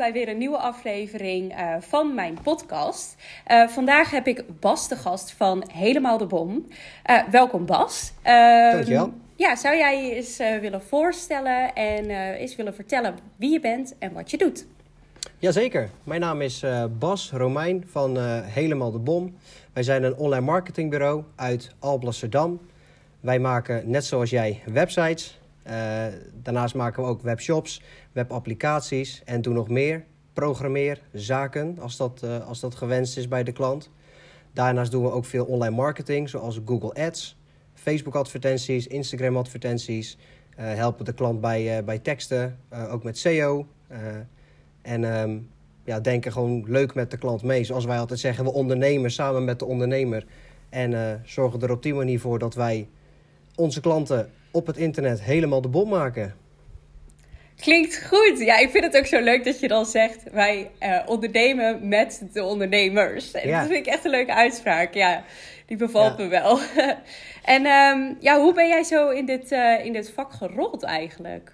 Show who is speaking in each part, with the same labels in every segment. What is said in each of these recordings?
Speaker 1: bij weer een nieuwe aflevering uh, van mijn podcast. Uh, vandaag heb ik Bas de gast van Helemaal de Bom. Uh, welkom Bas.
Speaker 2: Dankjewel.
Speaker 1: Ja, zou jij je eens willen voorstellen en eens willen vertellen wie je bent en wat je doet?
Speaker 2: Jazeker. Mijn naam is Bas Romein van Helemaal de Bom. Wij zijn een online marketingbureau uit Alblasserdam. Wij maken, net zoals jij, websites daarnaast maken we ook webshops, webapplicaties en doen nog meer. Programmeerzaken, als dat, uh, als dat gewenst is bij de klant. Daarnaast doen we ook veel online marketing, zoals Google Ads, Facebook advertenties, Instagram advertenties. Uh, helpen de klant bij, bij teksten, ook met SEO. en um, ja, denken gewoon leuk met de klant mee. Zoals wij altijd zeggen, we ondernemen samen met de ondernemer. En zorgen er op die manier voor dat wij onze klanten op het internet helemaal de bom maken.
Speaker 1: Klinkt goed. Ja, ik vind het ook zo leuk dat je dan zegt: wij uh, ondernemen met de ondernemers. En Dat vind ik echt een leuke uitspraak. Ja, die bevalt me wel. en um, ja, hoe ben jij zo in dit, uh, in dit vak gerold eigenlijk?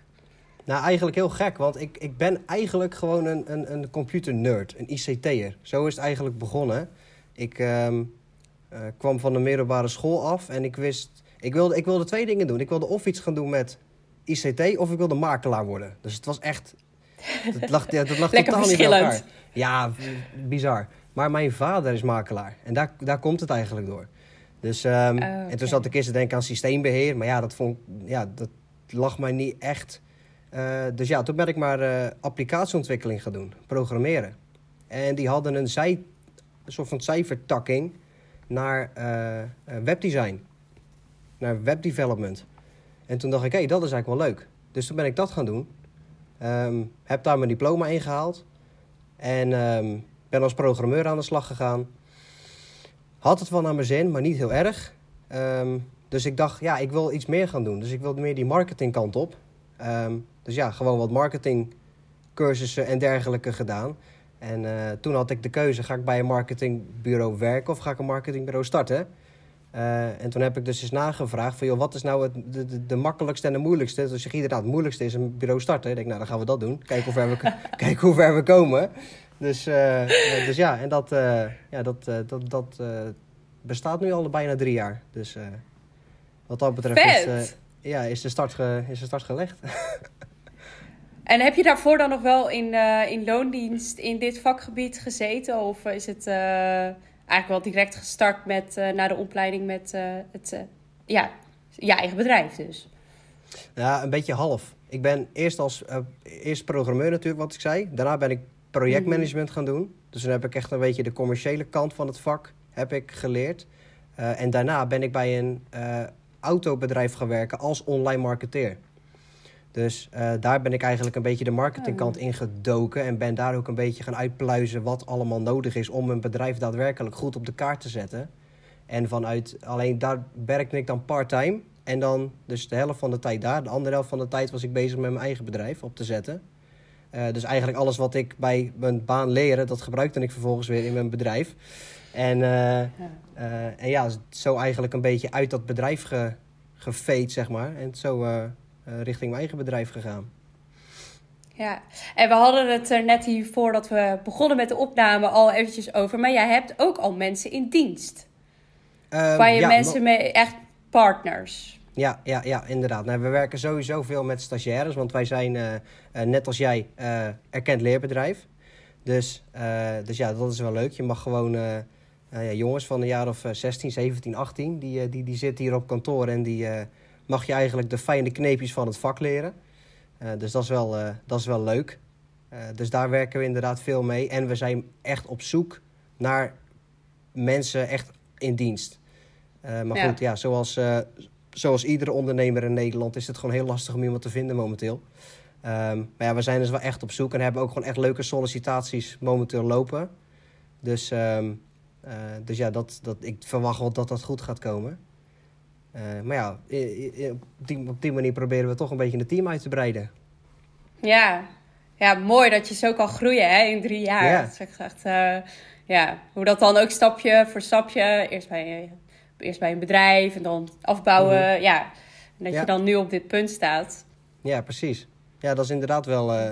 Speaker 2: Nou, eigenlijk heel gek, want ik, ik ben eigenlijk gewoon een, een, een computer-nerd, een ICT'er. Zo is het eigenlijk begonnen. Ik um, uh, kwam van de middelbare school af en ik wist ik wilde, ik wilde twee dingen doen. Ik wilde of iets gaan doen met ICT of ik wilde makelaar worden. Dus het was echt... Het lag, ja, dat lag totaal niet bij elkaar. Ja, bizar. Maar mijn vader is makelaar. En daar, daar komt het eigenlijk door. Dus, um, oh, okay. En toen zat ik eerst te denken aan systeembeheer. Maar ja, dat, vond, ja, dat lag mij niet echt... Uh, dus ja, toen ben ik maar uh, applicatieontwikkeling gaan doen. Programmeren. En die hadden een, zij, een soort van cijfertakking naar uh, webdesign naar webdevelopment. En toen dacht ik, hé, hey, dat is eigenlijk wel leuk. Dus toen ben ik dat gaan doen. Um, heb daar mijn diploma in gehaald. En um, ben als programmeur aan de slag gegaan. Had het wel naar mijn zin, maar niet heel erg. Um, dus ik dacht, ja, ik wil iets meer gaan doen. Dus ik wilde meer die marketingkant op. dus ja, gewoon wat marketingcursussen en dergelijke gedaan. En uh, toen had ik de keuze, ga ik bij een marketingbureau werken of ga ik een marketingbureau starten? Uh, en toen heb ik dus eens nagevraagd van, joh, wat is nou het, de, de, de makkelijkste en de moeilijkste? Dus je inderdaad, het moeilijkste is een bureau starten. Ik denk, nou, dan gaan we dat doen. Kijken hoe ver we, kijken hoe ver we komen. Dus, uh, dus ja, en dat, uh, ja, dat, dat, dat bestaat nu al bijna drie jaar. Dus wat dat betreft is, ja, is, de start ge, is de start gelegd.
Speaker 1: en heb je daarvoor dan nog wel in, in loondienst in dit vakgebied gezeten? Of is het eigenlijk wel direct gestart met, uh, na de opleiding met uh, het, uh, ja, je eigen bedrijf dus.
Speaker 2: Ja, een beetje half. Ik ben eerst als eerst programmeur natuurlijk, wat ik zei. Daarna ben ik projectmanagement gaan doen. Dus dan heb ik echt een beetje de commerciële kant van het vak heb ik geleerd. en daarna ben ik bij een autobedrijf gaan werken als online marketeer. Dus uh, daar ben ik eigenlijk een beetje de marketingkant in gedoken. En ben daar ook een beetje gaan uitpluizen wat allemaal nodig is om een bedrijf daadwerkelijk goed op de kaart te zetten. En vanuit alleen daar werkte ik dan part-time. En dan dus de helft van de tijd daar. De andere helft van de tijd was ik bezig met mijn eigen bedrijf op te zetten. Uh, dus eigenlijk alles wat ik bij mijn baan leren, dat gebruikte ik vervolgens weer in mijn bedrijf. En, uh, ja. en ja, zo eigenlijk een beetje uit dat bedrijf ge, gefeed, zeg maar. En zo richting mijn eigen bedrijf gegaan.
Speaker 1: Ja, en we hadden het er net hier voordat we begonnen met de opname al eventjes over. Maar jij hebt ook al mensen in dienst. Um, waar je ja, mensen mee, echt partners.
Speaker 2: Ja, ja, ja inderdaad. Nou, we werken sowieso veel met stagiaires, want wij zijn, uh, uh, net als jij, uh, erkend leerbedrijf. Dus, dus ja, dat is wel leuk. Je mag gewoon ja, jongens van een jaar of 16, 17, 18, die, die, die zitten hier op kantoor en die mag je eigenlijk de fijne kneepjes van het vak leren. Uh, dus dat is wel, uh, dat is wel leuk. Uh, dus daar werken we inderdaad veel mee. En we zijn echt op zoek naar mensen echt in dienst. maar ja. goed, ja, zoals, zoals iedere ondernemer in Nederland is het gewoon heel lastig om iemand te vinden momenteel. Um, maar ja, we zijn dus wel echt op zoek en hebben ook gewoon echt leuke sollicitaties momenteel lopen. Dus, um, dus ja, dat, dat, ik verwacht wel dat dat goed gaat komen. Uh, maar ja, op die, op die manier proberen we toch een beetje het team uit te breiden.
Speaker 1: Ja, ja mooi dat je zo kan groeien hè, in drie jaar. Ja. Dat is echt, uh, ja, hoe dat dan ook stapje voor stapje, eerst bij, eerst bij een bedrijf en dan afbouwen. Mm -hmm. Ja, en dat ja. je dan nu op dit punt staat.
Speaker 2: Ja, precies. Ja, dat is inderdaad wel, uh,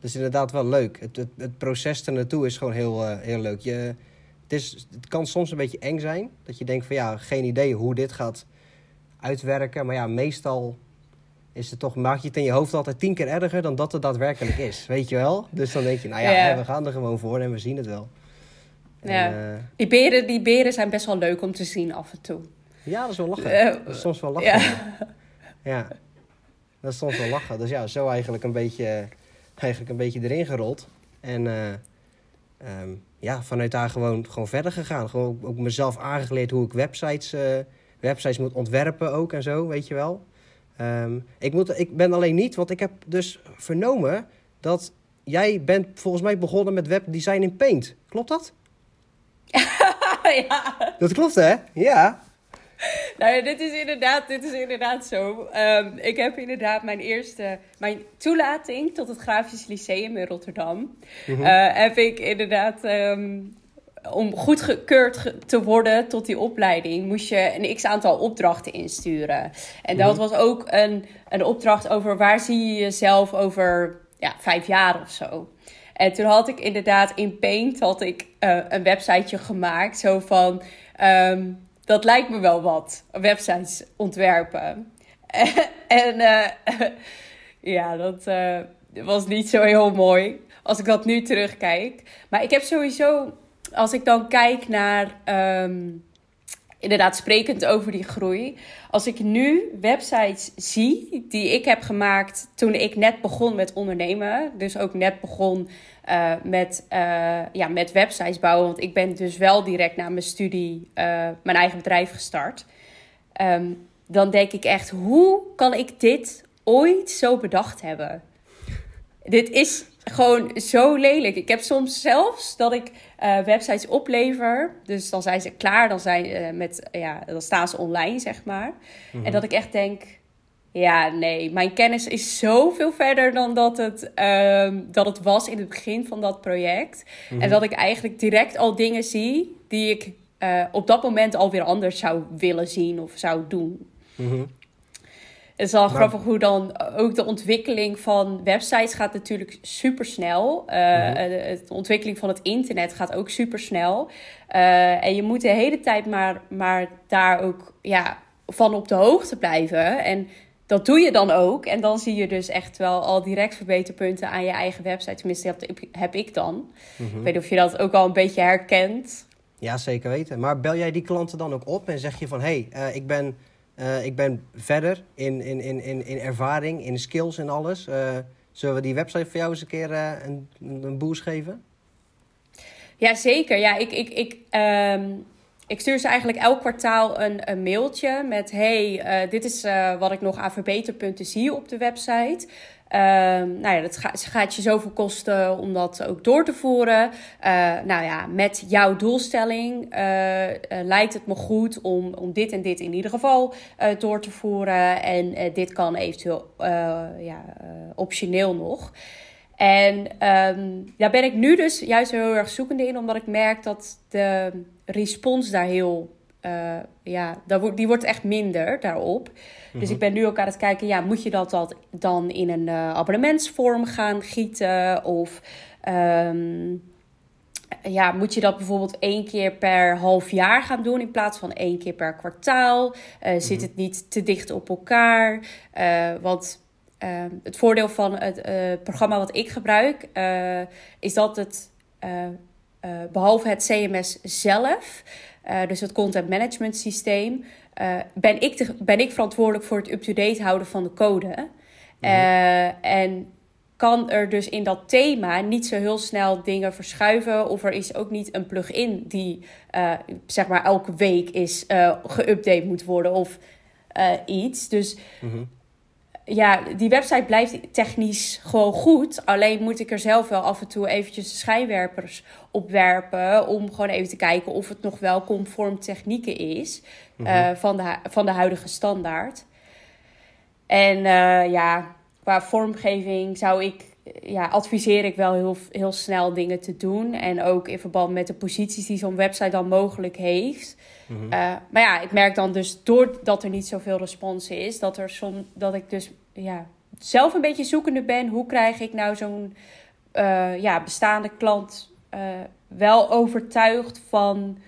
Speaker 2: is inderdaad wel leuk. Het, het, het proces er naartoe is gewoon heel, uh, heel leuk. Je, het, is, het kan soms een beetje eng zijn. Dat je denkt van ja, geen idee hoe dit gaat uitwerken. Maar ja, meestal is het toch, maak je het in je hoofd altijd tien keer erger dan dat het daadwerkelijk is. Weet je wel? Dus dan denk je, nou ja, we gaan er gewoon voor en we zien het wel.
Speaker 1: Ja. En, uh, die, beren, die beren zijn best wel leuk om te zien af en toe.
Speaker 2: Ja, dat is wel lachen. Uh, dat is soms wel lachen. Ja. ja. Dat is soms wel lachen. Dus ja, zo eigenlijk een beetje, eigenlijk een beetje erin gerold. En uh, um, ja, vanuit daar gewoon, gewoon verder gegaan. Gewoon ook mezelf aangeleerd hoe ik websites, websites moet ontwerpen ook en zo, weet je wel. Um, ik, moet, ik ben alleen niet, want ik heb dus vernomen dat jij bent volgens mij begonnen met webdesign in Paint. Klopt dat?
Speaker 1: ja.
Speaker 2: Dat klopt, hè? Ja.
Speaker 1: Nou ja, dit is inderdaad, dit is inderdaad zo. Um, ik heb inderdaad mijn eerste, mijn toelating tot het Grafisch Lyceum in Rotterdam. Mm -hmm. uh, heb ik inderdaad um, om goedgekeurd te worden tot die opleiding, moest je een x aantal opdrachten insturen. En dat was ook een, een opdracht over waar zie je jezelf over ja, vijf jaar of zo. En toen had ik inderdaad in Paint had ik, uh, een websiteje gemaakt. Zo van, um, dat lijkt me wel wat, websites ontwerpen. en uh, ja, dat uh, was niet zo heel mooi als ik dat nu terugkijk. Maar ik heb sowieso als ik dan kijk naar, um, inderdaad sprekend over die groei. Als ik nu websites zie die ik heb gemaakt toen ik net begon met ondernemen. Dus ook net begon uh, met, uh, ja, met websites bouwen. Want ik ben dus wel direct na mijn studie uh, mijn eigen bedrijf gestart. Um, dan denk ik echt, hoe kan ik dit ooit zo bedacht hebben? Dit is gewoon zo lelijk. Ik heb soms zelfs dat ik uh, websites oplever. Dus dan zijn ze klaar, dan, zijn, uh, met, ja, dan staan ze online, zeg maar. Mm -hmm. En dat ik echt denk... Ja, nee, mijn kennis is zoveel verder dan dat het, um, dat het was in het begin van dat project. Mm -hmm. En dat ik eigenlijk direct al dingen zie die ik uh, op dat moment alweer anders zou willen zien of zou doen. Mm -hmm. Het is wel grappig hoe dan ook de ontwikkeling van websites gaat natuurlijk super snel. Uh, mm-hmm. De ontwikkeling van het internet gaat ook super snel. Uh, en je moet de hele tijd maar, maar daar ook ja, van op de hoogte blijven. En dat doe je dan ook. En dan zie je dus echt wel al direct verbeterpunten aan je eigen website. Tenminste, dat heb ik dan. Mm-hmm. Ik weet niet of je dat ook al een beetje herkent.
Speaker 2: Ja, zeker weten. Maar bel jij die klanten dan ook op en zeg je van... hé, hey, ik ben uh, ik ben verder in, in, in, in, ervaring, in skills en alles. Uh, zullen we die website voor jou eens een keer uh, een, een boost geven?
Speaker 1: Ja, zeker. Ja, ik, ik, ik, um, ik stuur ze eigenlijk elk kwartaal een, een mailtje met... hey, dit is wat ik nog aan verbeterpunten zie op de website. Um, nou ja, dat gaat, gaat, je zoveel kosten om dat ook door te voeren. Uh, nou ja, met jouw doelstelling uh, lijkt het me goed om, om dit en dit in ieder geval door te voeren. En dit kan eventueel ja, optioneel nog. En daar ben ik nu dus juist heel erg zoekende in, omdat ik merk dat de respons daar heel uh, ja, die wordt echt minder daarop. Dus mhm. ik ben nu ook aan het kijken, ja, moet je dat, dat dan in een uh, abonnementsvorm gaan gieten? Of um, ja, moet je dat bijvoorbeeld één keer per half jaar gaan doen in plaats van één keer per kwartaal? Uh, zit mhm. het niet te dicht op elkaar? want het voordeel van het programma wat ik gebruik is dat het, behalve het CMS zelf, uh, dus het content management systeem, uh, ben, ik ben ik verantwoordelijk voor het up-to-date houden van de code. Mm -hmm. uh, en kan er dus in dat thema niet zo heel snel dingen verschuiven. Of er is ook niet een plugin die zeg maar elke week is geüpdate moet worden of iets. Dus mm -hmm ja, die website blijft technisch gewoon goed. Alleen moet ik er zelf wel af en toe eventjes de schijnwerpers op werpen. Om gewoon even te kijken of het nog wel conform technieken is. Mm -hmm. uh, van, de, van de huidige standaard. En uh, ja, qua vormgeving zou ik, ja, adviseer ik wel heel, heel snel dingen te doen. En ook in verband met de posities die zo'n website dan mogelijk heeft. Mm -hmm. uh, maar ja, ik merk dan dus doordat er niet zoveel respons is, dat, er som, dat ik dus ja, zelf een beetje zoekende ben. Hoe krijg ik nou zo'n ja, bestaande klant wel overtuigd van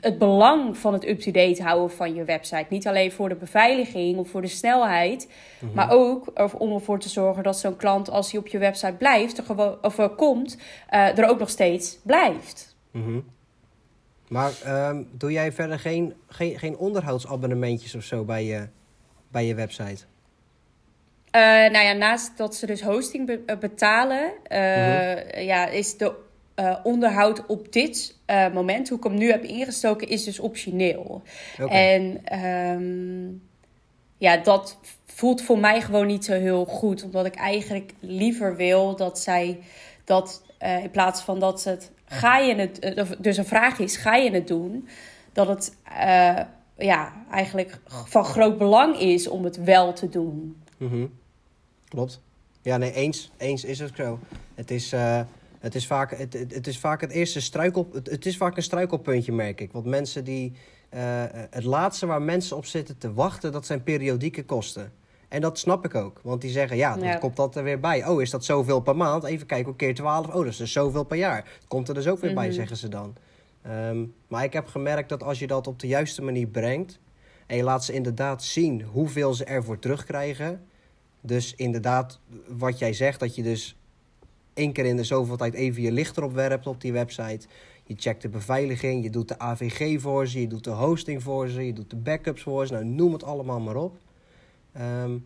Speaker 1: het belang van het up-to-date houden van je website. Niet alleen voor de beveiliging of voor de snelheid, mhm. maar ook om ervoor te zorgen dat zo'n klant, als hij op je website blijft, er of er komt, uh, er ook nog steeds blijft.
Speaker 2: Mhm. Maar um, doe jij verder geen, geen, geen onderhoudsabonnementjes of zo bij je, bij je website?
Speaker 1: Uh, nou ja, naast dat ze dus hosting eh, betalen, uh, ja, is de onderhoud op dit moment, hoe ik hem nu heb ingestoken, is dus optioneel. En um, ja, dat voelt voor mij gewoon niet zo heel goed. Omdat ik eigenlijk liever wil dat zij dat uh, in plaats van dat ze het ga je het, dus een vraag is, ga je het doen? Dat het ja, eigenlijk van groot belang is om het wel te doen.
Speaker 2: Mm -hmm. Klopt. Ja, nee, eens, eens is het zo. Het is, het is vaak het, het, is vaak het eerste struikel... Het, het, is vaak een struikelpuntje, merk ik. Want mensen die... Uh, het laatste waar mensen op zitten te wachten, dat zijn periodieke kosten. En dat snap ik ook. Want die zeggen, ja, dan komt dat er weer bij. Oh, is dat zoveel per maand? Even kijken, keer 12. Oh, dat is dus zoveel per jaar. Komt er dus ook weer bij, mhm. zeggen ze dan. Um, maar ik heb gemerkt dat als je dat op de juiste manier brengt... en je laat ze inderdaad zien hoeveel ze ervoor terugkrijgen... dus inderdaad, wat jij zegt, dat je dus één keer in de zoveel tijd even je licht erop werpt op die website. Je checkt de beveiliging, je doet de AVG voor ze, je doet de hosting voor ze, je doet de backups voor ze. Nou, noem het allemaal maar op. Ehm,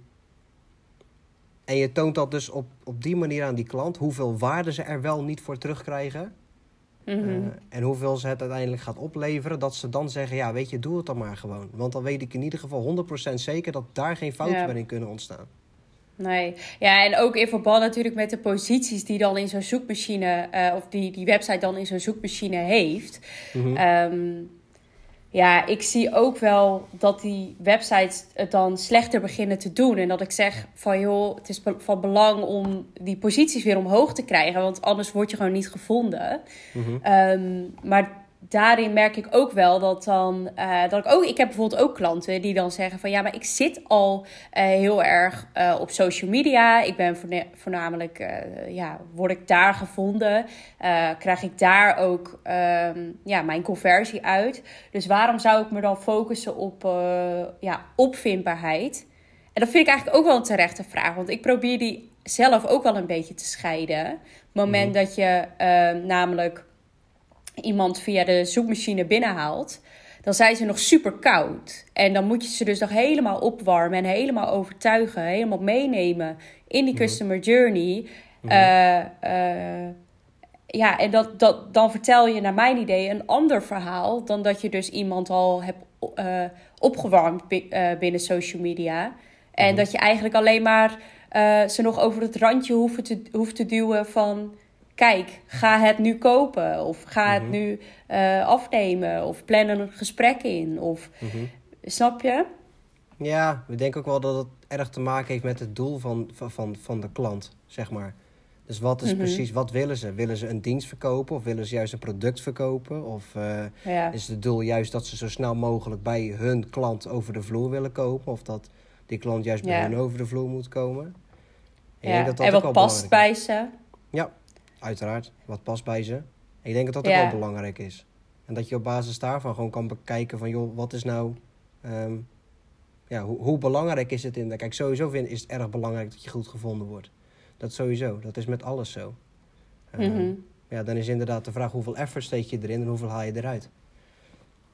Speaker 2: en je toont dat dus op, op die manier aan die klant, hoeveel waarde ze er wel niet voor terugkrijgen. Mm en hoeveel ze het uiteindelijk gaat opleveren, dat ze dan zeggen: Ja, weet je, doe het dan maar gewoon. Want dan weet ik in ieder geval 100% zeker dat daar geen fouten ja. meer in kunnen ontstaan.
Speaker 1: Nee, ja, en ook in verband natuurlijk met de posities die dan in zo'n zoekmachine, uh, of die die website dan in zo'n zoekmachine heeft. Mm ja, ik zie ook wel dat die websites het dan slechter beginnen te doen. En dat ik zeg van joh, het is van belang om die posities weer omhoog te krijgen, want anders word je gewoon niet gevonden. Mm um, maar daarin merk ik ook wel dat dan uh, dat ik ook ik heb bijvoorbeeld ook klanten die dan zeggen van ja maar ik zit al uh, heel erg uh, op social media. Ik ben voornamelijk ja word ik daar gevonden krijg ik daar ook um, ja mijn conversie uit. Dus waarom zou ik me dan focussen op ja opvindbaarheid? En dat vind ik eigenlijk ook wel een terechte vraag want ik probeer die zelf ook wel een beetje te scheiden. Het moment mm. dat je ehm, namelijk iemand via de zoekmachine binnenhaalt, dan zijn ze nog super koud. En dan moet je ze dus nog helemaal opwarmen en helemaal overtuigen, helemaal meenemen in die mhm. customer journey. Mhm. Eh, uh, ja, en dat, dat, dan vertel je naar mijn idee een ander verhaal dan dat je dus iemand al hebt uh, opgewarmd binnen social media. En mhm. dat je eigenlijk alleen maar ze nog over het randje hoeft te, hoeft te duwen van kijk, ga het nu kopen of ga het mhm. nu uh, afnemen of plan een gesprek in. Of, mhm. Snap je?
Speaker 2: Ja, we denken ook wel dat het erg te maken heeft met het doel van, van, van de klant, zeg maar. Dus wat is mhm. precies, wat willen ze? Willen ze een dienst verkopen of willen ze juist een product verkopen? Of uh, is het doel juist dat ze zo snel mogelijk bij hun klant over de vloer willen kopen? Of dat die klant juist bij hun over de vloer moet komen?
Speaker 1: ja. dat dat en wat past bij ze?
Speaker 2: Ja, uiteraard, wat past bij ze. ik denk dat dat ook wel belangrijk is. En dat je op basis daarvan gewoon kan bekijken van, joh, wat is nou... Ehm, ja, hoe, hoe, belangrijk is het in... Kijk, sowieso vind, is het erg belangrijk dat je goed gevonden wordt. Dat sowieso. Dat is met alles zo. Um, Ja, dan is inderdaad de vraag hoeveel effort steek je erin en hoeveel haal je eruit.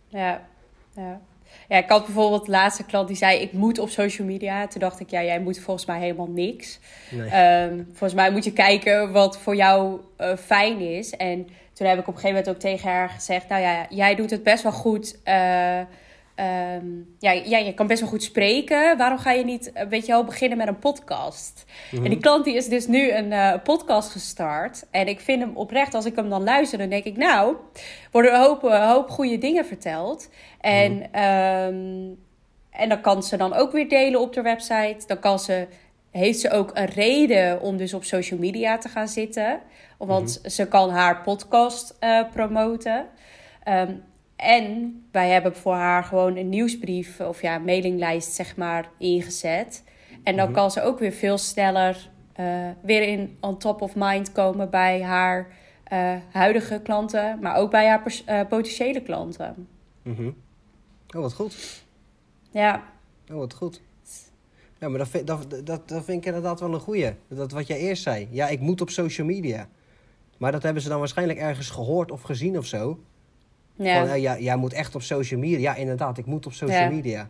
Speaker 1: Ja, ja. Ja, ik had bijvoorbeeld de laatste klant die zei: Ik moet op social media. Toen dacht ik: Ja, jij moet volgens mij helemaal niks. Nee. Ehm, volgens mij moet je kijken wat voor jou uh, fijn is. En toen heb ik op een gegeven moment ook tegen haar gezegd: Nou ja, jij doet het best wel goed. Uh, Um, ja, ja, je kan best wel goed spreken. Waarom ga je niet, eh, weet je wel, beginnen met een podcast? En die mhm. klant die is dus nu een uh, podcast gestart. En ik vind hem oprecht, als ik hem dan luister, dan denk ik, nou, worden een hoop, een hoop goede dingen verteld. En, mm um, en dan kan ze dan ook weer delen op de website. Dan kan ze, heeft ze ook een reden om dus op social media te gaan zitten. Want mhm. ze kan haar podcast uh, promoten. Um, en wij hebben voor haar gewoon een nieuwsbrief of ja, mailinglijst zeg maar ingezet. En dan mhm. kan ze ook weer veel sneller weer in on top of mind komen bij haar huidige klanten, maar ook bij haar potentiële klanten.
Speaker 2: Mm Oh, wat goed.
Speaker 1: Ja.
Speaker 2: Oh, wat goed. Ja, maar dat vind, dat, dat, dat vind ik inderdaad wel een goeie. Dat wat jij eerst zei. Ja, ik moet op social media. Maar dat hebben ze dan waarschijnlijk ergens gehoord of gezien of zo. Ja. Van, jij moet echt op social media. Ja, inderdaad, ik moet op social media.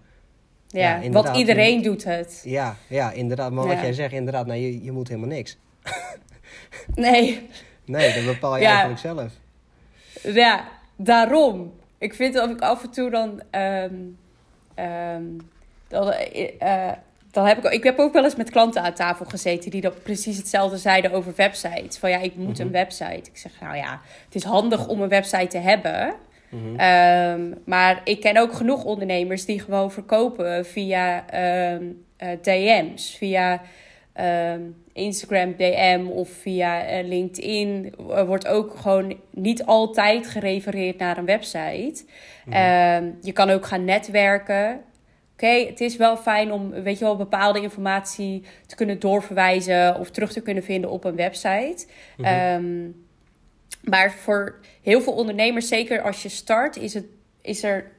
Speaker 1: Ja, ja want iedereen doet het.
Speaker 2: Ja, ja inderdaad. Maar wat jij zegt, inderdaad, nou, je, je moet helemaal niks.
Speaker 1: nee.
Speaker 2: Nee, dat bepaal je eigenlijk zelf.
Speaker 1: Ja, daarom. Ik vind dat ik af en toe dan... Um, um, dat, uh, dan heb ik, ik heb ook wel eens met klanten aan tafel gezeten die dat precies hetzelfde zeiden over websites. Van ja, ik moet een mhm. website. Ik zeg, nou ja, het is handig om een website te hebben. Mhm. Ehm, maar ik ken ook genoeg ondernemers die gewoon verkopen via um, uh, DM's, via ehm, Instagram DM of via uh, LinkedIn. Er wordt ook gewoon niet altijd gerefereerd naar een website. Mhm. je kan ook gaan netwerken. Oké, het is wel fijn om, weet je wel, bepaalde informatie te kunnen doorverwijzen of terug te kunnen vinden op een website. Mm maar voor heel veel ondernemers, zeker als je start, is het, is er,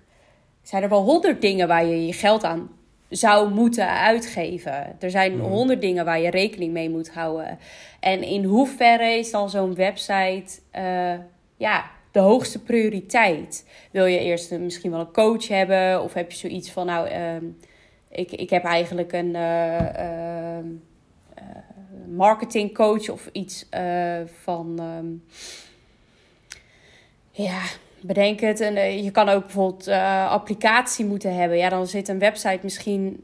Speaker 1: zijn er wel honderd dingen waar je je geld aan zou moeten uitgeven. Er zijn mhm. honderd dingen waar je rekening mee moet houden. En in hoeverre is dan zo'n website uh, ja, de hoogste prioriteit? Wil je eerst misschien wel een coach hebben? Of heb je zoiets van, nou, uh, ik, ik heb eigenlijk een uh, marketingcoach of iets van... Um, ja, bedenk het. En uh, je kan ook bijvoorbeeld uh, applicatie moeten hebben. Ja, dan zit een website misschien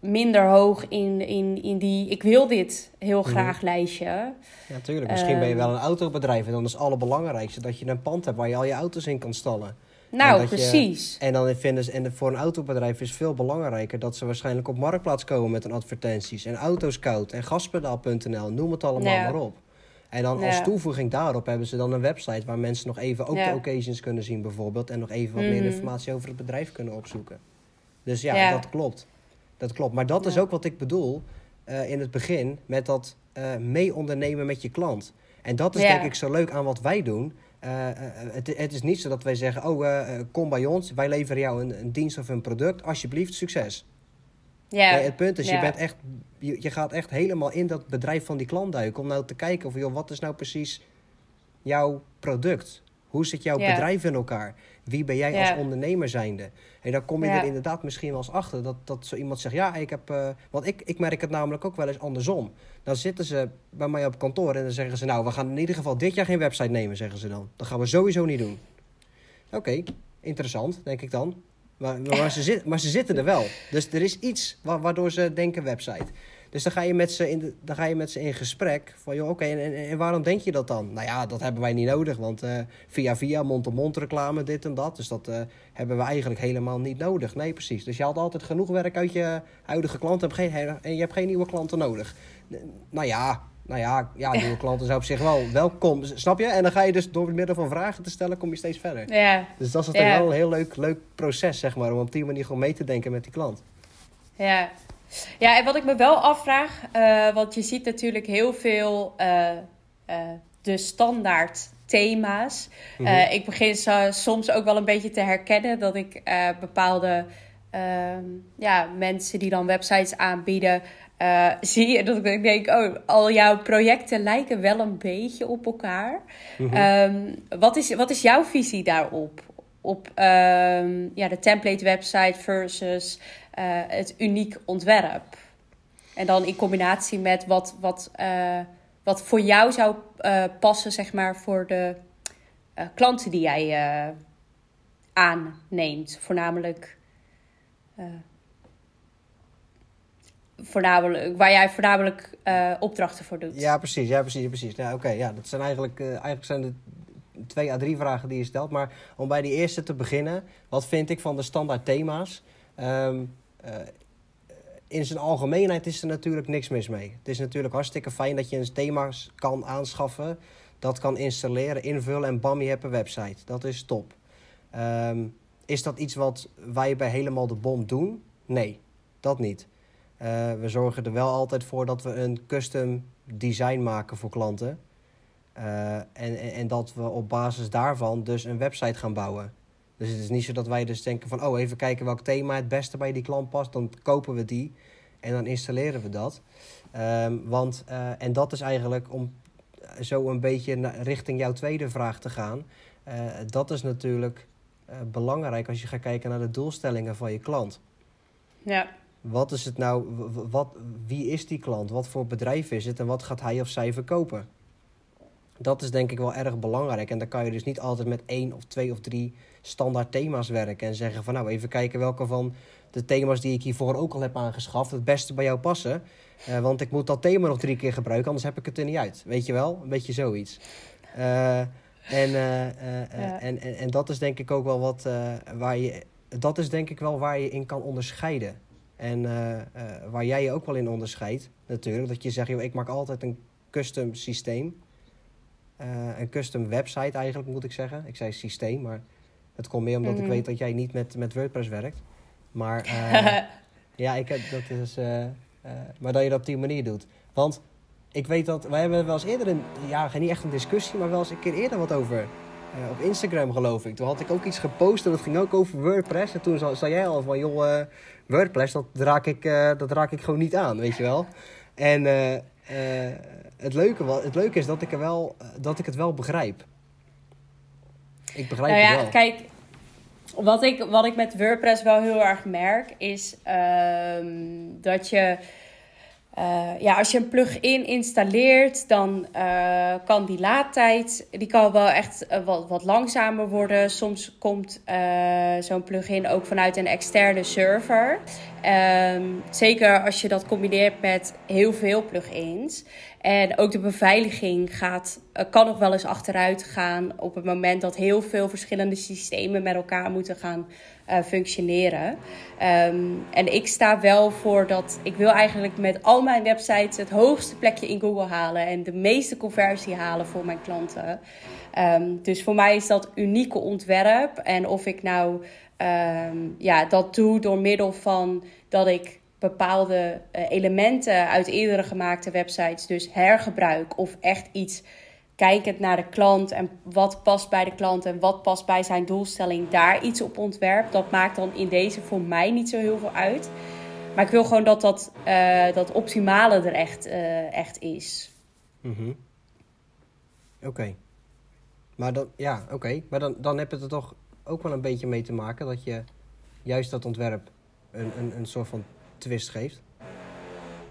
Speaker 1: minder hoog in, in, in die ik wil dit heel mhm. graag lijstje. Ja,
Speaker 2: natuurlijk. Misschien ben je wel een autobedrijf en dan is het allerbelangrijkste dat je een pand hebt waar je al je auto's in kan stallen.
Speaker 1: Nou, en precies.
Speaker 2: en dan vinden ze, en voor een autobedrijf is het veel belangrijker dat ze waarschijnlijk op marktplaats komen met een advertenties. En Autoscout en gaspedaal.nl, noem het allemaal maar op. En dan als toevoeging daarop hebben ze dan een website waar mensen nog even ook de occasions kunnen zien bijvoorbeeld. En nog even wat meer mhm. informatie over het bedrijf kunnen opzoeken. Dus ja, dat klopt. Dat klopt. Maar dat is ook wat ik bedoel uh, in het begin met dat uh, mee ondernemen met je klant. En dat is denk ik zo leuk aan wat wij doen. Uh, het, het, is niet zo dat wij zeggen, oh kom bij ons, wij leveren jou een, een dienst of een product, alsjeblieft, succes. Ja. het punt is, je, bent echt, je, je, gaat echt helemaal in dat bedrijf van die klant duiken. Om nou te kijken of, joh, wat is nou precies jouw product? Hoe zit jouw bedrijf in elkaar? Wie ben jij als ondernemer zijnde? En dan kom je er inderdaad misschien wel eens achter dat, dat zo iemand zegt... ja, ik heb... Uh, want ik, ik merk het namelijk ook wel eens andersom. Dan zitten ze bij mij op kantoor en dan zeggen ze... nou, we gaan in ieder geval dit jaar geen website nemen, zeggen ze dan. Dat gaan we sowieso niet doen. Oké, interessant, denk ik dan. Maar, maar, ze maar ze zitten er wel. Dus er is iets waardoor ze denken website. Dus dan ga je met ze in, dan ga je met ze in gesprek. Van joh, oké, en, en, waarom denk je dat dan? Nou ja, dat hebben wij niet nodig. Want uh, via via, mond-to-mond reclame, dit en dat. Dus dat uh, hebben we eigenlijk helemaal niet nodig. Nee, precies. Dus je haalt altijd genoeg werk uit je huidige klanten. En je hebt geen nieuwe klanten nodig. Nou ja, nou ja, ja, nieuwe klanten zijn op zich wel welkom. Snap je? En dan ga je dus door het middel van vragen te stellen, kom je steeds verder.
Speaker 1: Ja.
Speaker 2: Dus dat is ja. wel een heel leuk, leuk proces, zeg maar, om op die manier gewoon mee te denken met die klant.
Speaker 1: Ja. Ja, en wat ik me wel afvraag, uh, want je ziet natuurlijk heel veel uh, uh, de standaard thema's. Mhm. ik begin soms ook wel een beetje te herkennen dat ik bepaalde ehm, ja, mensen die dan websites aanbieden, zie je dat ik denk, oh, al jouw projecten lijken wel een beetje op elkaar. Mhm. Ehm, wat, is, wat is jouw visie daarop? Op um, ja, de template website versus uh, het uniek ontwerp. En dan in combinatie met wat, wat, uh, wat voor jou zou passen, zeg maar, voor de klanten die jij aanneemt. Voornamelijk voornamelijk, waar jij voornamelijk opdrachten voor doet.
Speaker 2: Ja, precies. Ja, precies, precies. Ja, Oké, ja, dat zijn eigenlijk, eigenlijk zijn de twee à drie vragen die je stelt. Maar om bij die eerste te beginnen, wat vind ik van de standaard thema's? Uh, in zijn algemeenheid is er natuurlijk niks mis mee. Het is natuurlijk hartstikke fijn dat je een thema's kan aanschaffen, dat kan installeren, invullen en bam, je hebt een website. Dat is top. Um, is dat iets wat wij bij helemaal de bom doen? Nee, dat niet. Uh, we zorgen er wel altijd voor dat we een custom design maken voor klanten. En, en, en, dat we op basis daarvan dus een website gaan bouwen. Dus het is niet zo dat wij dus denken van... oh, even kijken welk thema het beste bij die klant past. Dan kopen we die en dan installeren we dat. Um, want, uh, en dat is eigenlijk om zo een beetje richting jouw tweede vraag te gaan. Uh, dat is natuurlijk belangrijk als je gaat kijken naar de doelstellingen van je klant.
Speaker 1: Ja.
Speaker 2: Wat is het nou, wat, wie is die klant? Wat voor bedrijf is het en wat gaat hij of zij verkopen? Dat is denk ik wel erg belangrijk. En dan kan je dus niet altijd met één of twee of drie standaard thema's werken. En zeggen van nou even kijken welke van de thema's die ik hiervoor ook al heb aangeschaft het beste bij jou passen. Uh, want ik moet dat thema nog drie keer gebruiken, anders heb ik het er niet uit. Weet je wel? Een beetje zoiets. Uh, en, uh, ja. en, en, en dat is denk ik ook wel wat waar je. Dat is denk ik wel waar je in kan onderscheiden. En waar jij je ook wel in onderscheidt, natuurlijk. Dat je zegt, joh, ik maak altijd een custom systeem. een custom website eigenlijk, moet ik zeggen. Ik zei systeem, maar het komt meer omdat mm -hmm. ik mhm. weet dat jij niet met, met WordPress werkt. Maar uh, ja, ik, dat is. Uh, uh, maar dat je dat op die manier doet. Want ik weet dat. Wij hebben wel eens eerder een. Ja, niet echt een discussie, maar wel eens een keer eerder wat over. op Instagram geloof ik. Toen had ik ook iets gepost en dat ging ook over WordPress. En toen zei jij al van joh, WordPress, dat raak, ik, dat raak ik gewoon niet aan, weet je wel. En het, leuke, het leuke is dat ik, er wel, dat ik het wel begrijp. Ik begrijp
Speaker 1: nou ja,
Speaker 2: het wel.
Speaker 1: Kijk, wat ik, wat ik met WordPress wel heel erg merk, is um, dat je. Uh, ja, als je een plugin installeert, dan uh, kan die laadtijd die kan wel echt uh, wat, wat langzamer worden. Soms komt zo'n plugin ook vanuit een externe server. Um, zeker als je dat combineert met heel veel plugins. En ook de beveiliging gaat, uh, kan nog wel eens achteruit gaan op het moment dat heel veel verschillende systemen met elkaar moeten gaan uh, functioneren. Um, en ik sta wel voor dat ik wil eigenlijk met al mijn websites het hoogste plekje in Google halen en de meeste conversie halen voor mijn klanten. Um, dus voor mij is dat unieke ontwerp. En of ik nou um, ja, dat doe door middel van dat ik bepaalde uh, elementen uit eerdere gemaakte websites dus hergebruik of echt iets kijkend naar de klant en wat past bij de klant en wat past bij zijn doelstelling, daar iets op ontwerp. Dat maakt dan in deze voor mij niet zo heel veel uit. Maar ik wil gewoon dat dat, uh, dat optimale er echt, uh, echt is.
Speaker 2: -hmm. Oké. Maar dan, ja, oké. Maar dan, dan heb je er toch ook wel een beetje mee te maken dat je juist dat ontwerp een, een, een soort van twist geeft?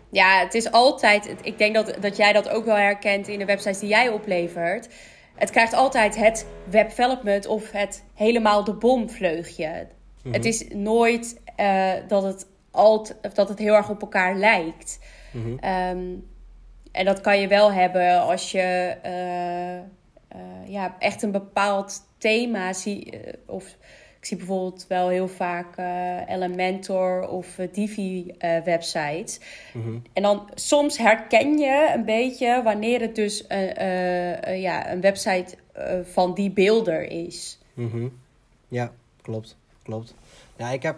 Speaker 1: Ja, het is altijd. Ik denk dat, dat jij dat ook wel herkent in de websites die jij oplevert. Het krijgt altijd het web development of het helemaal de bomvleugje. Mm -hmm. Het is nooit uh, dat, het alt, of dat het heel erg op elkaar lijkt. Mm -hmm. um, en dat kan je wel hebben als je uh, uh, ja, echt een bepaald thema ziet. of ik zie bijvoorbeeld wel heel vaak uh, Elementor of uh, Divi uh, websites. Mm -hmm. En dan soms herken je een beetje wanneer het dus ja, een website van die beelder is.
Speaker 2: Mm -hmm. Ja, klopt. klopt. Ja, ik heb,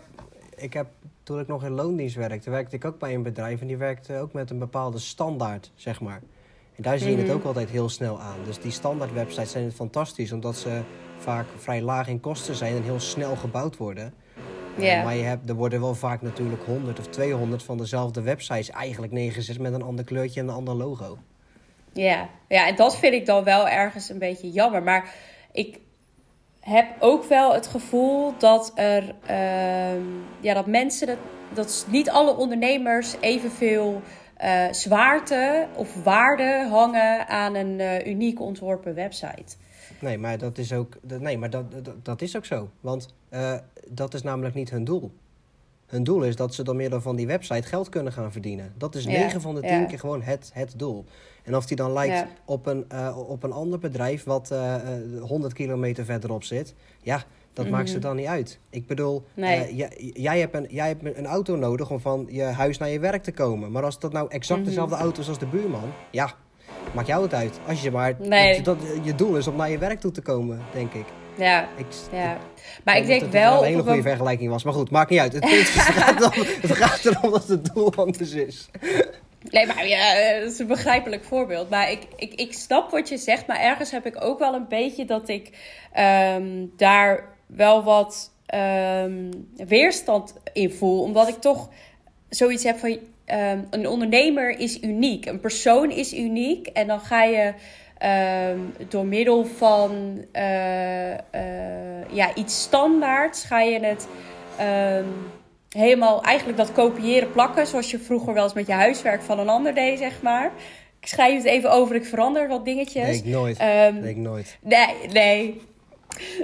Speaker 2: ik heb toen ik nog in loondienst werkte, werkte ik ook bij een bedrijf en die werkte ook met een bepaalde standaard, zeg maar. En daar zie je mm -hmm. het ook altijd heel snel aan. Dus die standaard websites zijn fantastisch, omdat ze vaak vrij laag in kosten zijn en heel snel gebouwd worden. Yeah. Uh, maar je hebt, er worden wel vaak natuurlijk 100 of 200 van dezelfde websites eigenlijk neergezet met een ander kleurtje en een ander logo.
Speaker 1: Ja, ja en dat vind ik dan wel ergens een beetje jammer. Maar ik heb ook wel het gevoel dat er, uh, ja, dat mensen, dat, dat niet alle ondernemers evenveel uh, zwaarte of waarde hangen aan een uh, uniek ontworpen website.
Speaker 2: Nee, maar dat is ook, nee, maar dat, dat, dat is ook zo. Want uh, dat is namelijk niet hun doel. Hun doel is dat ze door middel van die website geld kunnen gaan verdienen. Dat is ja, 9 van de 10 ja. keer gewoon het, het doel. En of die dan lijkt ja. op, een, op een ander bedrijf wat uh, 100 kilometer verderop zit, ja, dat mm -hmm. maakt ze dan niet uit. Ik bedoel, nee. uh, jij, jij, hebt een, jij hebt een auto nodig om van je huis naar je werk te komen. Maar als dat nou exact mhm. dezelfde mm -hmm. auto is als de buurman, ja, maakt jou het uit. Als je maar nee. dat, je doel is om naar je werk toe te komen, denk ik.
Speaker 1: Ja, ik, ja. maar ik, ik denk dat wel...
Speaker 2: Dat een hele goede vergelijking was. Maar goed, maakt niet uit. Het, het, gaat, erom, het gaat erom dat het doel anders is.
Speaker 1: Nee, maar ja, dat is een begrijpelijk voorbeeld. Maar ik, ik, ik snap wat je zegt, maar ergens heb ik ook wel een beetje dat ik ehm, daar wel wat ehm, weerstand in voel. Omdat ik toch zoiets heb van um, een ondernemer is uniek, een persoon is uniek. En dan ga je door middel van uh, uh, ja, iets standaards, ga je het helemaal eigenlijk dat kopiëren plakken, zoals je vroeger wel eens met je huiswerk van een ander deed, zeg maar. Ik schrijf het even over, ik verander wat dingetjes.
Speaker 2: Nee, ik nooit. Um, nee, ik nooit.
Speaker 1: Nee, nee.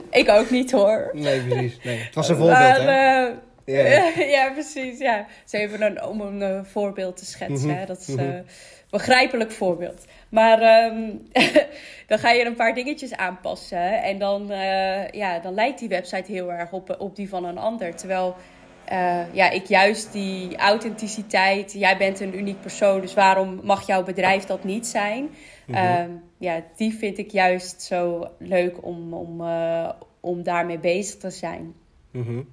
Speaker 1: Ik ook niet hoor.
Speaker 2: Nee, precies. Nee. Het was een voorbeeld, hè?
Speaker 1: Uh, ja, precies. Ja. Dus even een, om een uh, voorbeeld te schetsen. Mm Dat is een uh, begrijpelijk voorbeeld. Maar um, dan ga je een paar dingetjes aanpassen. En dan, uh, ja, dan lijkt die website heel erg op, op die van een ander. Terwijl uh, ja, ik juist die authenticiteit. Jij bent een uniek persoon, dus waarom mag jouw bedrijf dat niet zijn? Mm ja, die vind ik juist zo leuk om, om, uh, om daarmee bezig te zijn.
Speaker 2: Mm -hmm.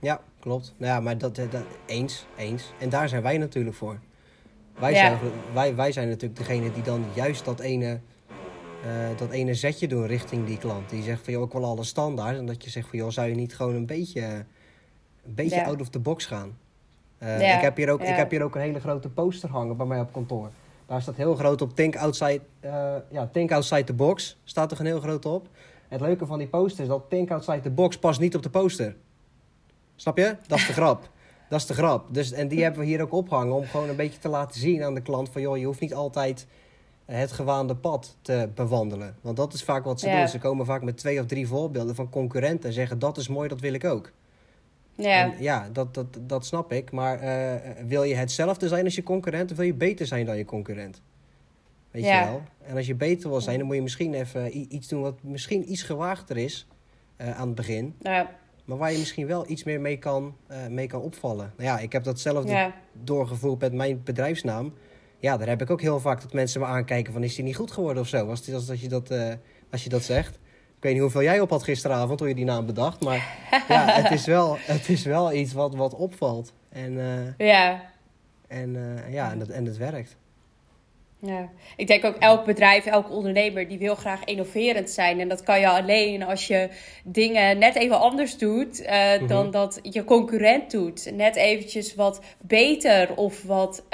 Speaker 2: Ja, klopt. Nou ja, maar dat, dat, eens, eens. En daar zijn wij natuurlijk voor. Wij, ja. zijn, wij, wij zijn natuurlijk degene die dan juist dat ene, dat ene zetje doen richting die klant. Die zegt van, joh, ik wil alle standaard. En dat je zegt van, joh, zou je niet gewoon een beetje een beetje out of the box gaan. Uh, ik, heb hier ook, ik heb hier ook een hele grote poster hangen bij mij op kantoor. Daar staat heel groot op Think Outside, uh, ja, think outside the Box. Staat er een heel groot op. Het leuke van die poster is dat Think Outside the Box past niet op de poster. Snap je? Dat is de grap. Dat is de grap. Dus, en die hebben we hier ook opgehangen om gewoon een beetje te laten zien aan de klant van... joh, je hoeft niet altijd het gewaande pad te bewandelen. Want dat is vaak wat ze doen. Ze komen vaak met twee of drie voorbeelden van concurrenten en zeggen... dat is mooi, dat wil ik ook. Ja, ja dat, dat, dat snap ik. Maar uh, wil je hetzelfde zijn als je concurrent of wil je beter zijn dan je concurrent? Weet ja. je wel? En als je beter wil zijn, dan moet je misschien even iets doen wat misschien iets gewaagder is uh, aan het begin. Ja. Maar waar je misschien wel iets meer mee kan, uh, mee kan opvallen. Nou ja, ik heb datzelfde ja. doorgevoerd met mijn bedrijfsnaam. Ja, daar heb ik ook heel vaak dat mensen me aankijken van is die niet goed geworden of zo. Als, als, als, je, dat, als je dat zegt weet niet hoeveel jij op had gisteravond toen je die naam bedacht. Maar ja, het is wel, het is wel iets wat, wat opvalt. En, uh, ja. En, uh, ja, en, het, en het werkt.
Speaker 1: Ja, ik denk ook elk bedrijf, elk ondernemer die wil graag innoverend zijn. En dat kan je alleen als je dingen net even anders doet uh, dan dat je concurrent doet. Net eventjes wat beter of wat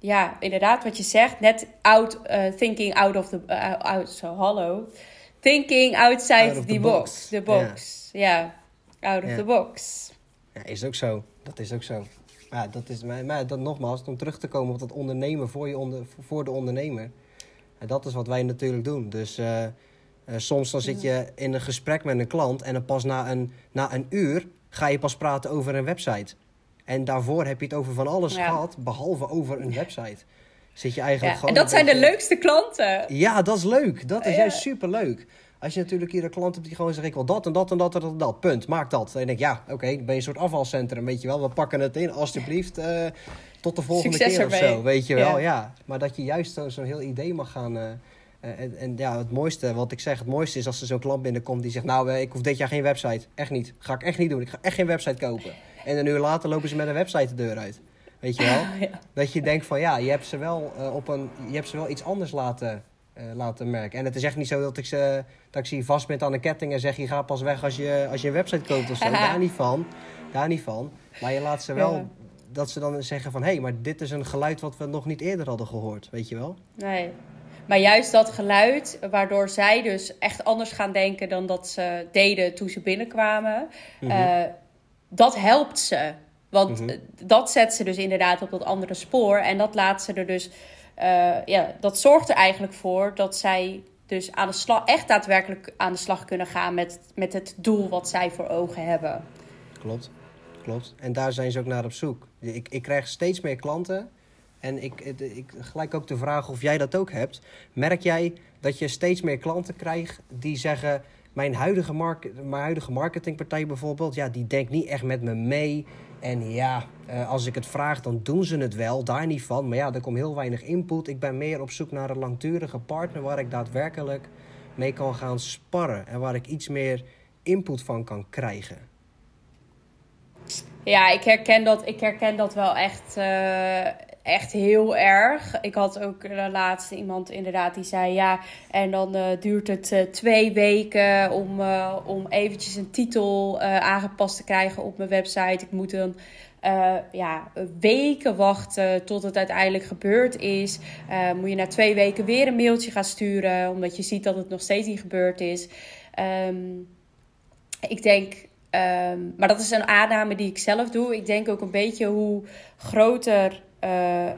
Speaker 1: ja, inderdaad, wat je zegt, net out, uh, thinking out of the, uh, out, so hallo. Thinking outside the, box. The box, ja. Out of the box.
Speaker 2: Ja, is ook zo. Dat is ook zo. Ja, dat is, maar, maar dat nogmaals, om terug te komen op dat ondernemen voor, je onder, voor de ondernemer. En dat is wat wij natuurlijk doen. Dus uh, soms dan zit je in een gesprek met een klant en dan pas na een, na een uur ga je pas praten over een website. En daarvoor heb je het over van alles gehad, behalve over een website. Zit je eigenlijk
Speaker 1: gewoon. En dat zijn de leukste klanten.
Speaker 2: Ja, dat is leuk. Dat is juist super leuk. Als je natuurlijk hier een klant hebt die gewoon zegt: Ik wil dat en dat en dat en dat, dat. Punt. Maak dat. En dan denk ik: Ja, oké, okay, ben je een soort afvalcentrum. Weet je wel, we pakken het in, alsjeblieft. Uh, tot de volgende keer of zo. Weet je wel, ja. Maar dat je juist zo'n zo heel idee mag gaan. Uh, en, en, ja, het mooiste, wat ik zeg, het mooiste is als er zo'n klant binnenkomt die zegt: Nou, ik hoef dit jaar geen website. Echt niet. Ga ik echt niet doen. Ik ga echt geen website kopen. En een uur later lopen ze met een website de deur uit. Weet je wel? Dat je denkt van ja, je hebt ze wel, uh, op een, je hebt ze wel iets anders laten, uh, laten merken. En het is echt niet zo dat ik ze, dat ik ze vast ben aan een ketting en zeg je gaat pas weg als je, als je een website koopt of zo. daar niet van. Daar niet van. Maar je laat ze wel ja. dat ze dan zeggen van hé, hey, maar dit is een geluid wat we nog niet eerder hadden gehoord. Weet je wel?
Speaker 1: Nee. Maar juist dat geluid, waardoor zij dus echt anders gaan denken dan dat ze deden toen ze binnenkwamen. Mm -hmm. uh, dat helpt ze. Want mhm. dat zet ze dus inderdaad op dat andere spoor. En dat laat ze er dus. Uh, ja, dat zorgt er eigenlijk voor dat zij dus aan de slag, echt daadwerkelijk aan de slag kunnen gaan met, met het doel wat zij voor ogen hebben.
Speaker 2: Klopt, klopt. En daar zijn ze ook naar op zoek. Ik, ik krijg steeds meer klanten. En ik, ik gelijk ook de vraag of jij dat ook hebt. Merk jij dat je steeds meer klanten krijgt die zeggen mijn huidige, mark mijn huidige marketingpartij bijvoorbeeld, ja, die denkt niet echt met me mee. En ja, uh, als ik het vraag, dan doen ze het wel, daar niet van. Maar ja, er komt heel weinig input. Ik ben meer op zoek naar een langdurige partner waar ik daadwerkelijk mee kan gaan sparren. En waar ik iets meer input van kan krijgen.
Speaker 1: Ja, ik herken dat, ik herken dat wel echt, uh, echt heel erg. Ik had ook de laatste iemand inderdaad die zei ja, en dan uh, duurt het uh, twee weken om, om eventjes een titel aangepast te krijgen op mijn website. Ik moet dan ja, weken wachten tot het uiteindelijk gebeurd is. moet je na twee weken weer een mailtje gaan sturen, omdat je ziet dat het nog steeds niet gebeurd is. Um, ik denk, um, maar dat is een aanname die ik zelf doe. Ik denk ook een beetje hoe groter uh,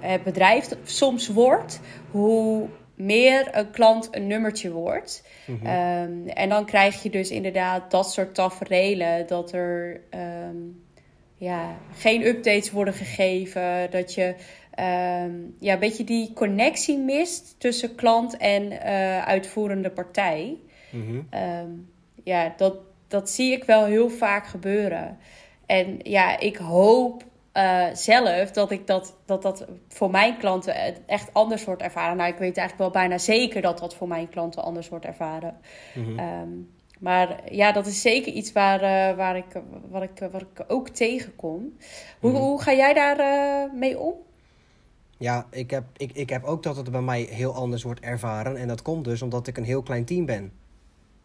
Speaker 1: het bedrijf soms wordt, hoe meer een klant een nummertje wordt. Mm -hmm. um, en dan krijg je dus inderdaad dat soort taferelen. Dat er um, ja, geen updates worden gegeven. Dat je um, ja, een beetje die connectie mist tussen klant en uh, uitvoerende partij. Mm -hmm. ja, dat, dat zie ik wel heel vaak gebeuren. En ja, ik hoop uh, zelf dat ik dat, dat dat voor mijn klanten echt anders wordt ervaren. Nou, ik weet eigenlijk wel bijna zeker dat dat voor mijn klanten anders wordt ervaren. Mm -hmm. um, maar ja, dat is zeker iets waar, uh, waar, ik, wat ik, wat ik ook tegenkom. Hoe, mm -hmm. hoe ga jij daar uh, mee om?
Speaker 2: Ja, ik heb, ik, ik heb ook dat het bij mij heel anders wordt ervaren. En dat komt dus omdat ik een heel klein team ben.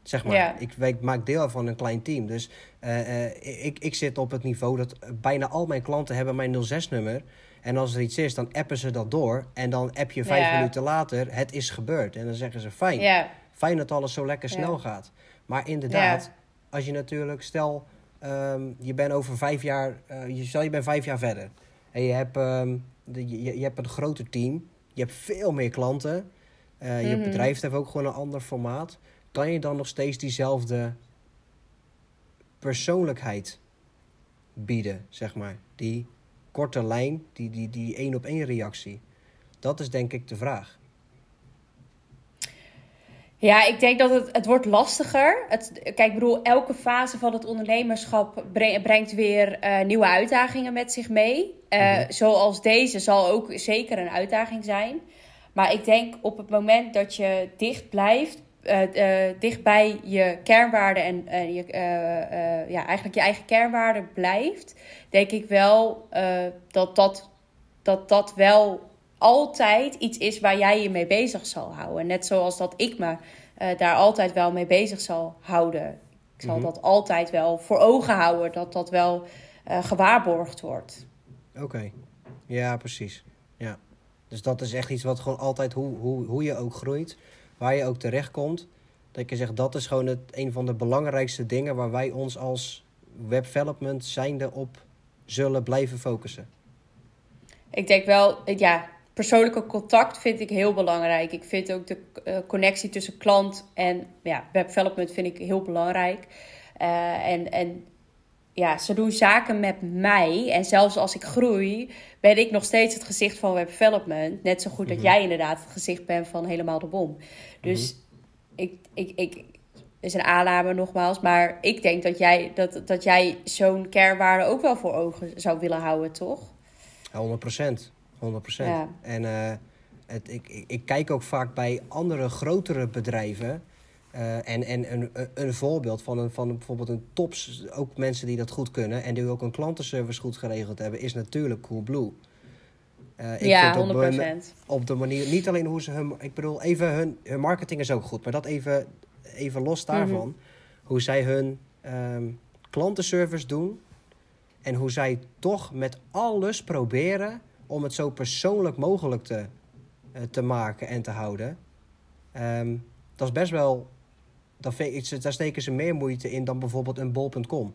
Speaker 2: Zeg maar. Ja. Ik, ik, maak deel van een klein team. Dus uh, uh, ik, ik zit op het niveau dat bijna al mijn klanten hebben mijn 06-nummer. En als er iets is, dan appen ze dat door. En dan app je vijf ja. minuten later, het is gebeurd. En dan zeggen ze, fijn. Ja. Fijn dat alles zo lekker snel gaat. Maar inderdaad, als je natuurlijk, stel, um, je bent over vijf jaar, uh, je, stel je bent vijf jaar verder. En je hebt, um, de, je, je hebt een groter team. Je hebt veel meer klanten. je mm -hmm. bedrijf heeft ook gewoon een ander formaat kan je dan nog steeds diezelfde persoonlijkheid bieden, zeg maar? Die korte lijn, die, die, die één op één reactie. Dat is denk ik de vraag.
Speaker 1: Ja, ik denk dat het, het wordt lastiger. Het, kijk, ik bedoel, elke fase van het ondernemerschap brengt weer uh, nieuwe uitdagingen met zich mee. Uh, mm-hmm. Zoals deze zal ook zeker een uitdaging zijn. Maar ik denk op het moment dat je dicht blijft uh, uh, dicht bij je kernwaarden en uh, je, ja, eigenlijk je eigen kernwaarden blijft, denk ik wel dat, dat, dat dat wel altijd iets is waar jij je mee bezig zal houden. Net zoals dat ik me daar altijd wel mee bezig zal houden. Ik zal mm -hmm. dat altijd wel voor ogen houden, dat dat wel gewaarborgd wordt.
Speaker 2: Oké, okay. ja, precies. Ja. Dus dat is echt iets wat gewoon altijd, hoe, hoe, hoe je ook groeit, waar je ook terecht komt. Dat je zegt, dat is gewoon het, een van de belangrijkste dingen waar wij ons als web development zijnde op zullen blijven focussen.
Speaker 1: Ik denk wel, ja, persoonlijke contact vind ik heel belangrijk. Ik vind ook de uh, connectie tussen klant en ja, web development vind ik heel belangrijk. Uh, en, en ja, ze doen zaken met mij. En zelfs als ik groei, ben ik nog steeds het gezicht van web development. Net zo goed mm -hmm. dat mhm. jij inderdaad het gezicht bent van helemaal de bom. Dus mm -hmm. ik, ik, ik, is een aanname nogmaals. Maar ik denk dat jij, dat, dat jij zo'n kernwaarde ook wel voor ogen zou willen houden, toch?
Speaker 2: 100 procent. 100 procent. Ja. En uh, het, ik, ik, ik kijk ook vaak bij andere grotere bedrijven uh, en en een, een voorbeeld van, een, van bijvoorbeeld een tops, ook mensen die dat goed kunnen en die ook een klantenservice goed geregeld hebben, is natuurlijk Coolblue.
Speaker 1: Uh, ik ja, vind op, 100%.
Speaker 2: Hun, op de manier, niet alleen hoe ze hun, ik bedoel, even hun, hun marketing is ook goed, maar dat even, even los daarvan, mm -hmm. hoe zij hun um, klantenservice doen en hoe zij toch met alles proberen om het zo persoonlijk mogelijk te, uh, te maken en te houden. Um, dat is best wel vind ik, daar steken ze meer moeite in dan bijvoorbeeld een bol.com.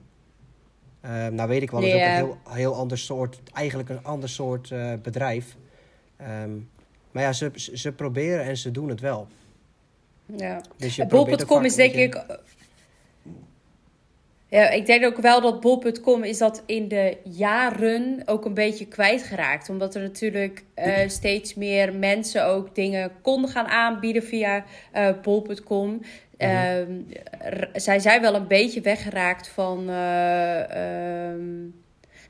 Speaker 2: Uh, nou weet ik wel, dat is yeah. ook een heel, heel ander soort, eigenlijk een ander soort uh, bedrijf. Um, maar ja, ze, ze proberen en ze doen het wel.
Speaker 1: Ja. Dus Bol.com is denk ik ja, ik denk ook wel dat bol.com is dat in de jaren ook een beetje kwijtgeraakt. Omdat er natuurlijk uh, steeds meer mensen ook dingen konden gaan aanbieden via uh, bol.com. Mm -hmm. uh, zij zijn wel een beetje weggeraakt van... Um,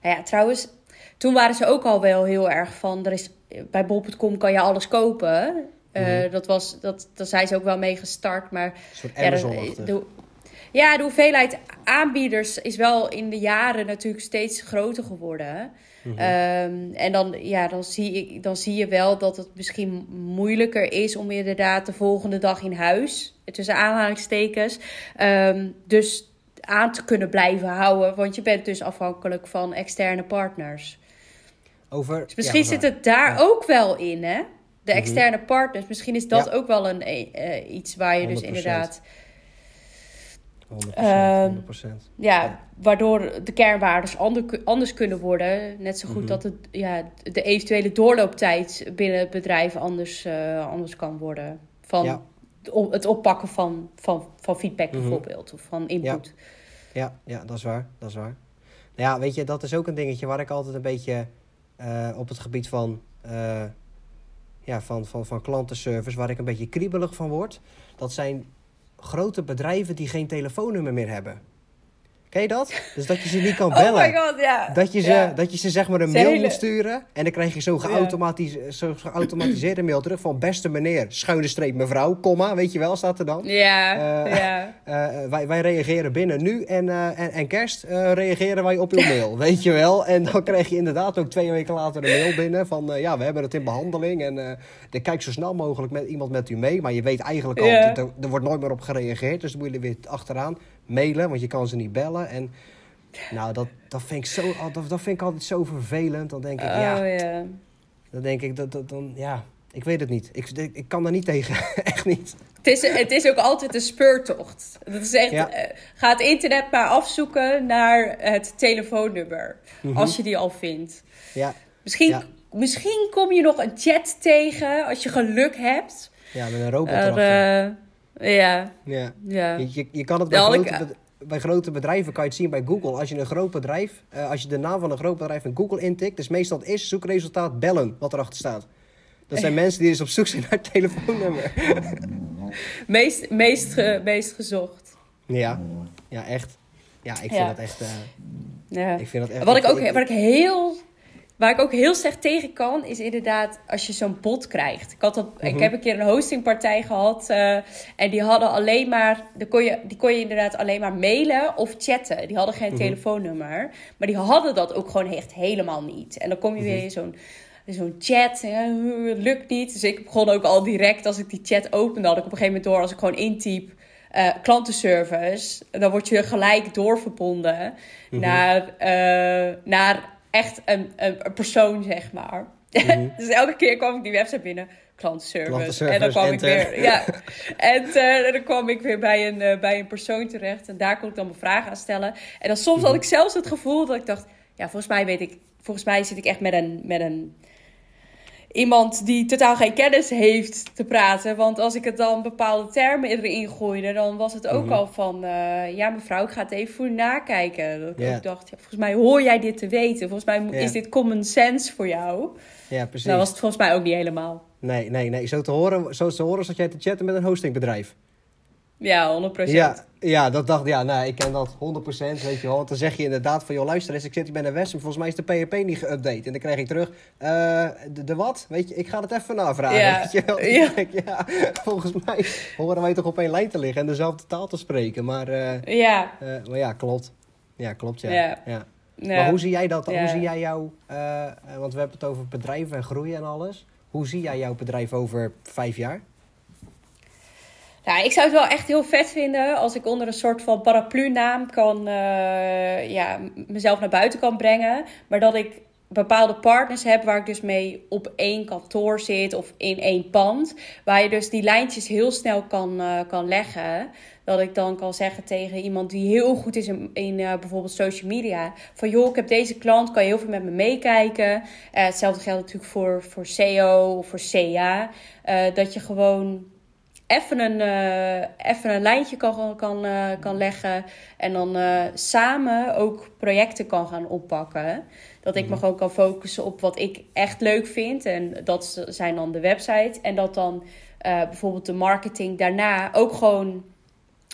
Speaker 1: nou ja, trouwens, toen waren ze ook al wel heel erg van... Er is, bij bol.com kan je alles kopen. Mm -hmm. dat was, dat, daar zijn ze ook wel mee gestart. Maar
Speaker 2: een soort Amazon
Speaker 1: ja, Ja, de hoeveelheid aanbieders is wel in de jaren natuurlijk steeds groter geworden. Mhm. Ehm, en dan, ja, dan, zie ik, dan zie je wel dat het misschien moeilijker is om inderdaad de volgende dag in huis, tussen aanhalingstekens, um, dus aan te kunnen blijven houden. Want je bent dus afhankelijk van externe partners.
Speaker 2: Over,
Speaker 1: dus misschien zit het daar ook wel in, hè? De mhm. externe partners. Misschien is dat ook wel een, uh, iets waar je dus inderdaad
Speaker 2: 100%. 100%. Ehm,
Speaker 1: ja, waardoor de kernwaardes anders kunnen worden. Net zo goed mhm. dat het, ja, de eventuele doorlooptijd binnen het bedrijf anders, uh, anders kan worden. Van het oppakken van, van, van feedback mhm. bijvoorbeeld, of van input.
Speaker 2: Ja. ja. Ja, dat is waar. Dat is waar. Nou ja, weet je, dat is ook een dingetje waar ik altijd een beetje uh, op het gebied van, uh, ja, van, van, van klantenservice, waar ik een beetje kriebelig van word. Dat zijn grote bedrijven die geen telefoonnummer meer hebben. Ken je dat? Dus dat je ze niet kan oh bellen.
Speaker 1: Oh my god, ja.
Speaker 2: Dat je ze, dat je ze zeg maar een mail moet sturen. En dan krijg je zo'n zo geautomatiseerde mail terug van... beste meneer, schuine streep mevrouw, komma, weet je wel, staat er dan.
Speaker 1: Ja, uh, ja.
Speaker 2: Uh, wij, wij reageren binnen nu en, uh, en, en kerst reageren wij op uw mail, weet je wel. En dan krijg je inderdaad ook twee weken later een mail binnen van... ja, we hebben het in behandeling en dan kijk zo snel mogelijk met iemand met u mee. Maar je weet eigenlijk al, er, er, wordt nooit meer op gereageerd. Dus dan moet je er weer achteraan mailen, want je kan ze niet bellen. En nou, dat, dat, vind ik zo, dat, dat vind ik altijd zo vervelend. Dan denk ik, oh, ja, Dan denk ik, dat, dat, dan, ja, ik weet het niet. Ik, ik, kan daar niet tegen, echt niet.
Speaker 1: Het is, het is ook altijd een speurtocht. Dat is echt, ja. uh, ga het internet maar afzoeken naar het telefoonnummer. Mhm. Als je die al vindt.
Speaker 2: Ja.
Speaker 1: Misschien, misschien kom je nog een chat tegen als je geluk hebt.
Speaker 2: Ja, met een robot erachter.
Speaker 1: Ja.
Speaker 2: ja. ja. Je, je, kan het bij, grote, bij grote bedrijven kan je het zien bij Google. Als je een groot bedrijf, uh, als je de naam van een groot bedrijf in Google intikt, dus meestal het eerste zoekresultaat bellen wat erachter staat. Dat zijn mensen die dus op zoek zijn naar het telefoonnummer.
Speaker 1: meest, meest, meest gezocht.
Speaker 2: Ja, ja echt. Ja, ik vind dat echt. Uh,
Speaker 1: ja. Ik vind dat echt wat, ik ook, wat ik heel Waar ik ook heel slecht tegen kan, is inderdaad als je zo'n bot krijgt. Ik, had dat, ik mhm. heb een keer een hostingpartij gehad uh, en die hadden alleen maar, die kon, je, die kon je inderdaad alleen maar mailen of chatten. Die hadden geen mhm. telefoonnummer, maar die hadden dat ook gewoon echt helemaal niet. En dan kom je weer mhm. in zo'n zo'n chat, het lukt niet. Dus ik begon ook al direct, als ik die chat opende, had ik op een gegeven moment door, als ik gewoon intyp, uh, klantenservice, dan word je gelijk doorverbonden naar, uh, naar echt een, een, persoon, zeg maar. Mhm. dus elke keer kwam ik die website binnen, klantenservice. en dan kwam ik weer, ja. En uh, dan kwam ik weer bij een, uh, bij een persoon terecht. En daar kon ik dan mijn vragen aan stellen. En dan soms had mhm. ik zelfs het gevoel dat ik dacht, ja, volgens mij weet ik, volgens mij zit ik echt met een, met een iemand die totaal geen kennis heeft te praten. Want als ik het dan bepaalde termen erin gooide, dan was het ook mhm. al van... Uh, ja, mevrouw, ik ga het even voor nakijken. Dat ik dacht, ja, volgens mij hoor jij dit te weten. Volgens mij is dit common sense voor jou.
Speaker 2: Ja, precies.
Speaker 1: Dat was het volgens mij ook niet helemaal.
Speaker 2: Nee, nee, nee. Zo te horen, zo te horen zat jij te chatten met een hostingbedrijf.
Speaker 1: Ja, 100%.
Speaker 2: Ja, ja, dat dacht ja, nou, ik ken dat 100%, weet je wel. Want dan zeg je inderdaad van, joh, luister eens, ik zit hier bij een West, volgens mij is de PHP niet geüpdate. En dan krijg ik terug, uh, de, de, wat? Weet je, ik ga het even navragen. Ja. Weet je wel? Ja. ja. volgens mij horen wij toch op één lijn te liggen en dezelfde taal te spreken. Maar, uh,
Speaker 1: ja.
Speaker 2: Uh, maar ja, klopt. Ja, klopt, ja. ja. ja. Maar hoe zie jij dat? Hoe zie jij jou, want we hebben het over bedrijven en groeien en alles. Hoe zie jij jouw bedrijf over vijf jaar?
Speaker 1: Nou, ik zou het wel echt heel vet vinden als ik onder een soort van paraplu-naam kan, uh, ja, mezelf naar buiten kan brengen. Maar dat ik bepaalde partners heb waar ik dus mee op één kantoor zit of in één pand. Waar je dus die lijntjes heel snel kan, uh, kan leggen. Dat ik dan kan zeggen tegen iemand die heel goed is in, uh, bijvoorbeeld social media. Van joh, ik heb deze klant, kan je heel veel met me meekijken. Hetzelfde geldt natuurlijk voor, voor SEO of voor CA. dat je gewoon even een, uh, even een lijntje kan, kan, uh, kan leggen. En dan uh, samen ook projecten kan gaan oppakken. Dat ik me mhm. gewoon kan focussen op wat ik echt leuk vind. En dat zijn dan de website. En dat dan bijvoorbeeld de marketing daarna ook gewoon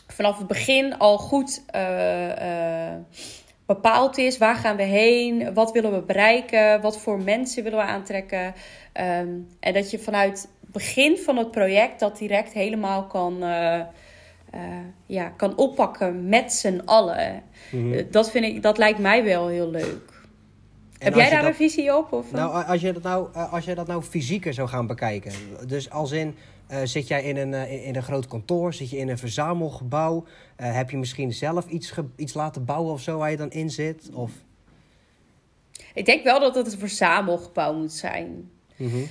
Speaker 1: vanaf het begin al goed bepaald is. Waar gaan we heen? Wat willen we bereiken? Wat voor mensen willen we aantrekken? Um, en dat je vanuit begin van het project dat direct helemaal kan, uh, ja, kan oppakken met z'n allen. Mhm. dat, vind ik, dat lijkt mij wel heel leuk. Heb jij daar een visie op? Of?
Speaker 2: Nou, als je, dat nou, als je dat nou fysieker zou gaan bekijken. Dus als in, uh, zit jij in een, uh, in een groot kantoor, zit je in een verzamelgebouw. Uh, heb je misschien zelf iets, iets laten bouwen of zo waar je dan in zit? Of...
Speaker 1: Ik denk wel dat het een verzamelgebouw moet zijn. Mm -hmm.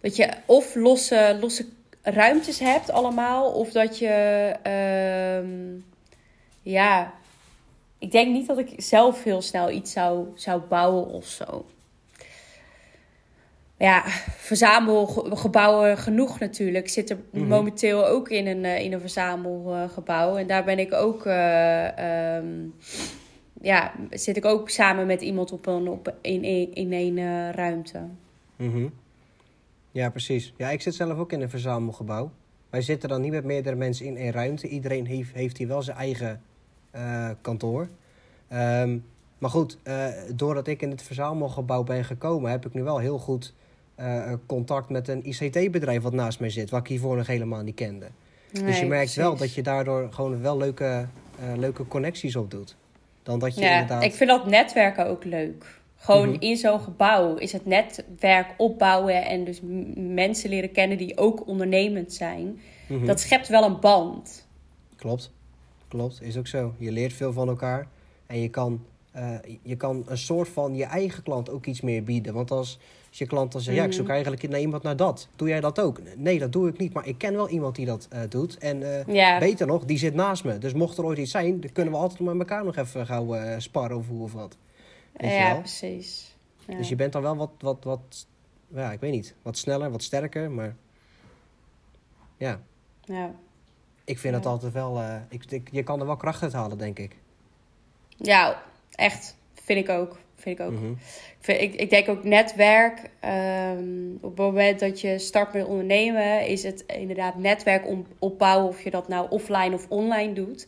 Speaker 1: Dat je of losse, losse ruimtes hebt allemaal, of dat je... Uh, ja, ik denk niet dat ik zelf heel snel iets zou, zou bouwen of zo. Ja, verzamelgebouwen genoeg natuurlijk. Ik zit er mhm. momenteel ook in een, eh, in een verzamelgebouw. En daar ben ik ook. Uh, um, ja, zit ik ook samen met iemand op een, op, in, in, in één uh, ruimte.
Speaker 2: Mm Ja, precies. Ja, ik zit zelf ook in een verzamelgebouw. Wij zitten dan niet met meerdere mensen in één ruimte. Iedereen heeft, heeft hier wel zijn eigen uh, kantoor. Um, maar goed, uh, doordat ik in het verzamelgebouw ben gekomen, heb ik nu wel heel goed uh, contact met een ICT-bedrijf wat naast mij zit, wat ik hiervoor nog helemaal niet kende. dus je merkt wel dat je daardoor gewoon wel leuke, leuke connecties op doet. Dan dat je
Speaker 1: ja,
Speaker 2: inderdaad...
Speaker 1: ik vind dat netwerken ook leuk. Gewoon mhm. in zo'n gebouw is het netwerk opbouwen en dus mensen leren kennen die ook ondernemend zijn. Mhm. Dat schept wel een band.
Speaker 2: Klopt. Klopt, is ook zo. Je leert veel van elkaar en je kan, uh, je kan een soort van je eigen klant ook iets meer bieden. Want als, als je klant dan zegt, ja, ik zoek mhm. eigenlijk naar iemand naar dat. Doe jij dat ook? Nee, dat doe ik niet, maar ik ken wel iemand die dat uh, doet. En uh, beter nog, die zit naast me. Dus mocht er ooit iets zijn, dan kunnen we altijd met elkaar nog even gauw sparren of hoe of wat.
Speaker 1: Ja, precies.
Speaker 2: Ja. Dus je bent dan wel wat, wat, wat, ja, ik weet niet, wat sneller, wat sterker, maar ja.
Speaker 1: Ja
Speaker 2: ik vind het altijd wel. Uh, ik, je kan er wel kracht uit halen, denk ik.
Speaker 1: Ja, echt. Vind ik ook. Vind ik ook. Mhm. ik, ik, denk ook netwerk. Um, op het moment dat je start met ondernemen, is het inderdaad netwerk om, opbouwen. Of je dat nou offline of online doet.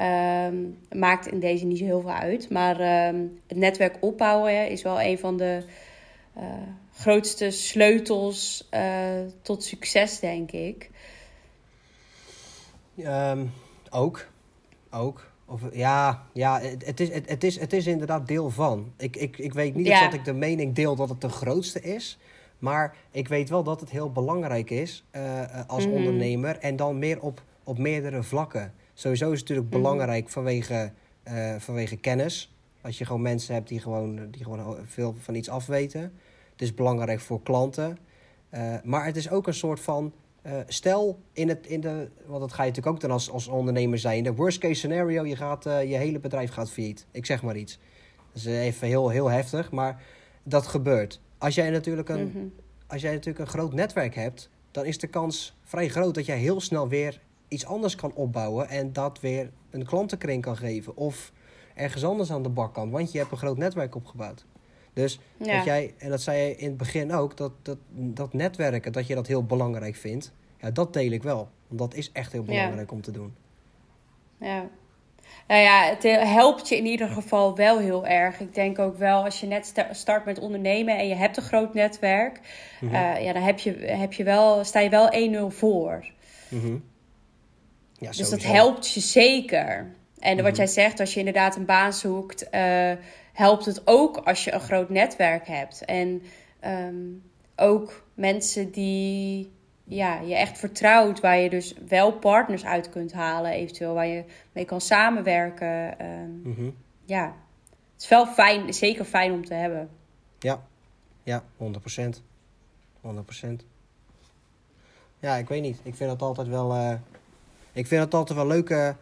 Speaker 1: Um, maakt in deze niet zo heel veel uit. Maar um, het netwerk opbouwen is wel een van de uh, grootste sleutels uh, tot succes, denk ik.
Speaker 2: Um, ook. Ook. Of, ja, ja het, is, het, het, is, het is inderdaad deel van. Ik, ik, ik weet niet ja. dat ik de mening deel dat het de grootste is. Maar ik weet wel dat het heel belangrijk is uh, als mm. ondernemer. En dan meer op, op meerdere vlakken. Sowieso is het natuurlijk mm. belangrijk vanwege, uh, vanwege kennis. Als je gewoon mensen hebt die gewoon, die gewoon veel van iets afweten. Het is belangrijk voor klanten. Uh, maar het is ook een soort van uh, stel, in het, in de, want dat ga je natuurlijk ook dan als, als ondernemer zijn. In de worst case scenario, je, gaat, je hele bedrijf gaat failliet. Ik zeg maar iets. Dat is even heel, heel heftig, maar dat gebeurt. Als jij, natuurlijk een, -hmm. als jij natuurlijk een groot netwerk hebt, dan is de kans vrij groot dat jij heel snel weer iets anders kan opbouwen en dat weer een klantenkring kan geven. Of ergens anders aan de bak kan, want je hebt een groot netwerk opgebouwd. Dus dat jij, en dat zei je in het begin ook, dat, dat, dat netwerken, dat je dat heel belangrijk vindt. Ja, dat deel ik wel. Want dat is echt heel belangrijk om te doen.
Speaker 1: Ja. Nou ja, het helpt je in ieder geval wel heel erg. Ik denk ook wel, als je net start met ondernemen en je hebt een groot netwerk, mm ja, dan heb je, heb je wel, sta je wel 1-0 voor. Mm ja, dus dat helpt je zeker. En wat mhm. jij zegt, als je inderdaad een baan zoekt, uh, helpt het ook als je een groot netwerk hebt. En um, ook mensen die ja, je echt vertrouwt, waar je dus wel partners uit kunt halen, eventueel waar je mee kan samenwerken. Um, mm -hmm. Ja, het is wel fijn, zeker fijn om te hebben.
Speaker 2: Ja, ja, 100%. 100%. Ja, ik weet niet. Ik vind het altijd wel. Uh, ik vind het altijd wel leuke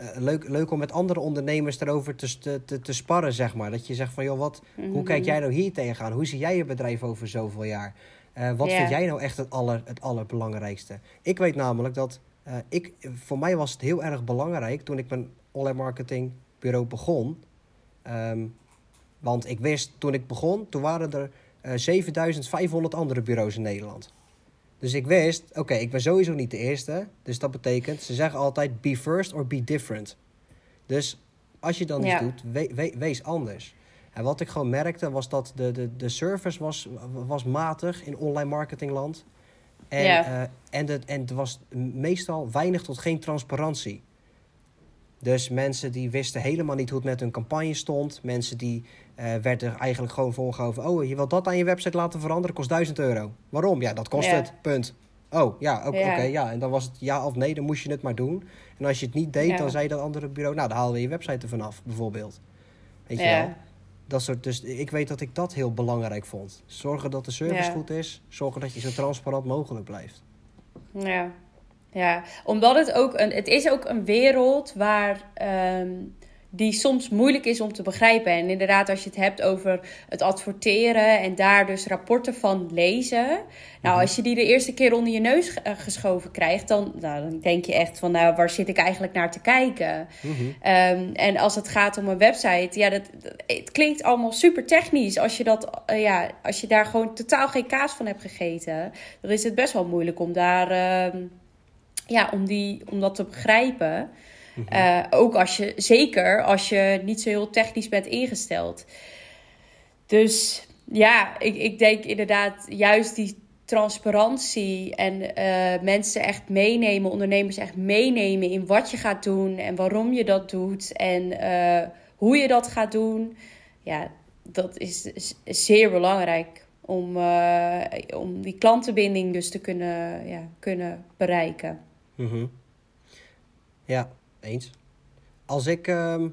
Speaker 2: uh, leuk, leuk om met andere ondernemers erover te, te, te sparren, zeg maar. Dat je zegt van, joh, wat, hoe mhm. kijk jij nou hier tegenaan? Hoe zie jij je bedrijf over zoveel jaar? Uh, wat vind jij nou echt het, aller, het allerbelangrijkste? Ik weet namelijk dat, uh, ik, voor mij was het heel erg belangrijk toen ik mijn online marketing bureau begon. Um, want ik wist, toen ik begon, toen waren er 7500 andere bureaus in Nederland. Dus ik wist, oké, ik ben sowieso niet de eerste. Dus dat betekent, ze zeggen altijd be first or be different. Dus als je dan iets doet, wees anders. En wat ik gewoon merkte was dat de, de, de service was, was matig in online marketingland. En, ja. en, het, en er was meestal weinig tot geen transparantie. Dus mensen die wisten helemaal niet hoe het met hun campagne stond. Mensen die uh, werden eigenlijk gewoon volgehouden. Oh, je wilt dat aan je website laten veranderen, kost 1000 euro. Waarom? Ja, dat kost het. Punt. Oh, ja, oké, ja. En dan was het ja of nee, dan moest je het maar doen. En als je het niet deed, dan zei dat andere bureau... Nou, dan halen we je website er vanaf, bijvoorbeeld. Weet je wel? Dat soort, dus ik weet dat ik dat heel belangrijk vond. Zorgen dat de service goed is. Zorgen dat je zo transparant mogelijk blijft.
Speaker 1: Ja, ja, omdat het ook een, het is ook een wereld waar ehm, die soms moeilijk is om te begrijpen. En inderdaad, als je het hebt over het adverteren en daar dus rapporten van lezen. Nou, mhm. als je die de eerste keer onder je neus eh, geschoven krijgt, dan, nou, dan denk je echt van, nou, waar zit ik eigenlijk naar te kijken? Mhm. Ehm, en als het gaat om een website, ja, dat, het klinkt allemaal super technisch. Als je, dat, uh, ja, als je daar gewoon totaal geen kaas van hebt gegeten, dan is het best wel moeilijk om daar. Uh, ja, om, die, om dat te begrijpen. Mhm. Eh, ook als je, zeker als je niet zo heel technisch bent ingesteld. Dus ja, ik, ik denk inderdaad juist die transparantie en uh, mensen echt meenemen, ondernemers echt meenemen in wat je gaat doen en waarom je dat doet en uh, hoe je dat gaat doen. Ja, dat is, zeer belangrijk om, uh, om die klantenbinding dus te kunnen, ja, kunnen bereiken.
Speaker 2: Mm Ja, eens. Als ik, uh,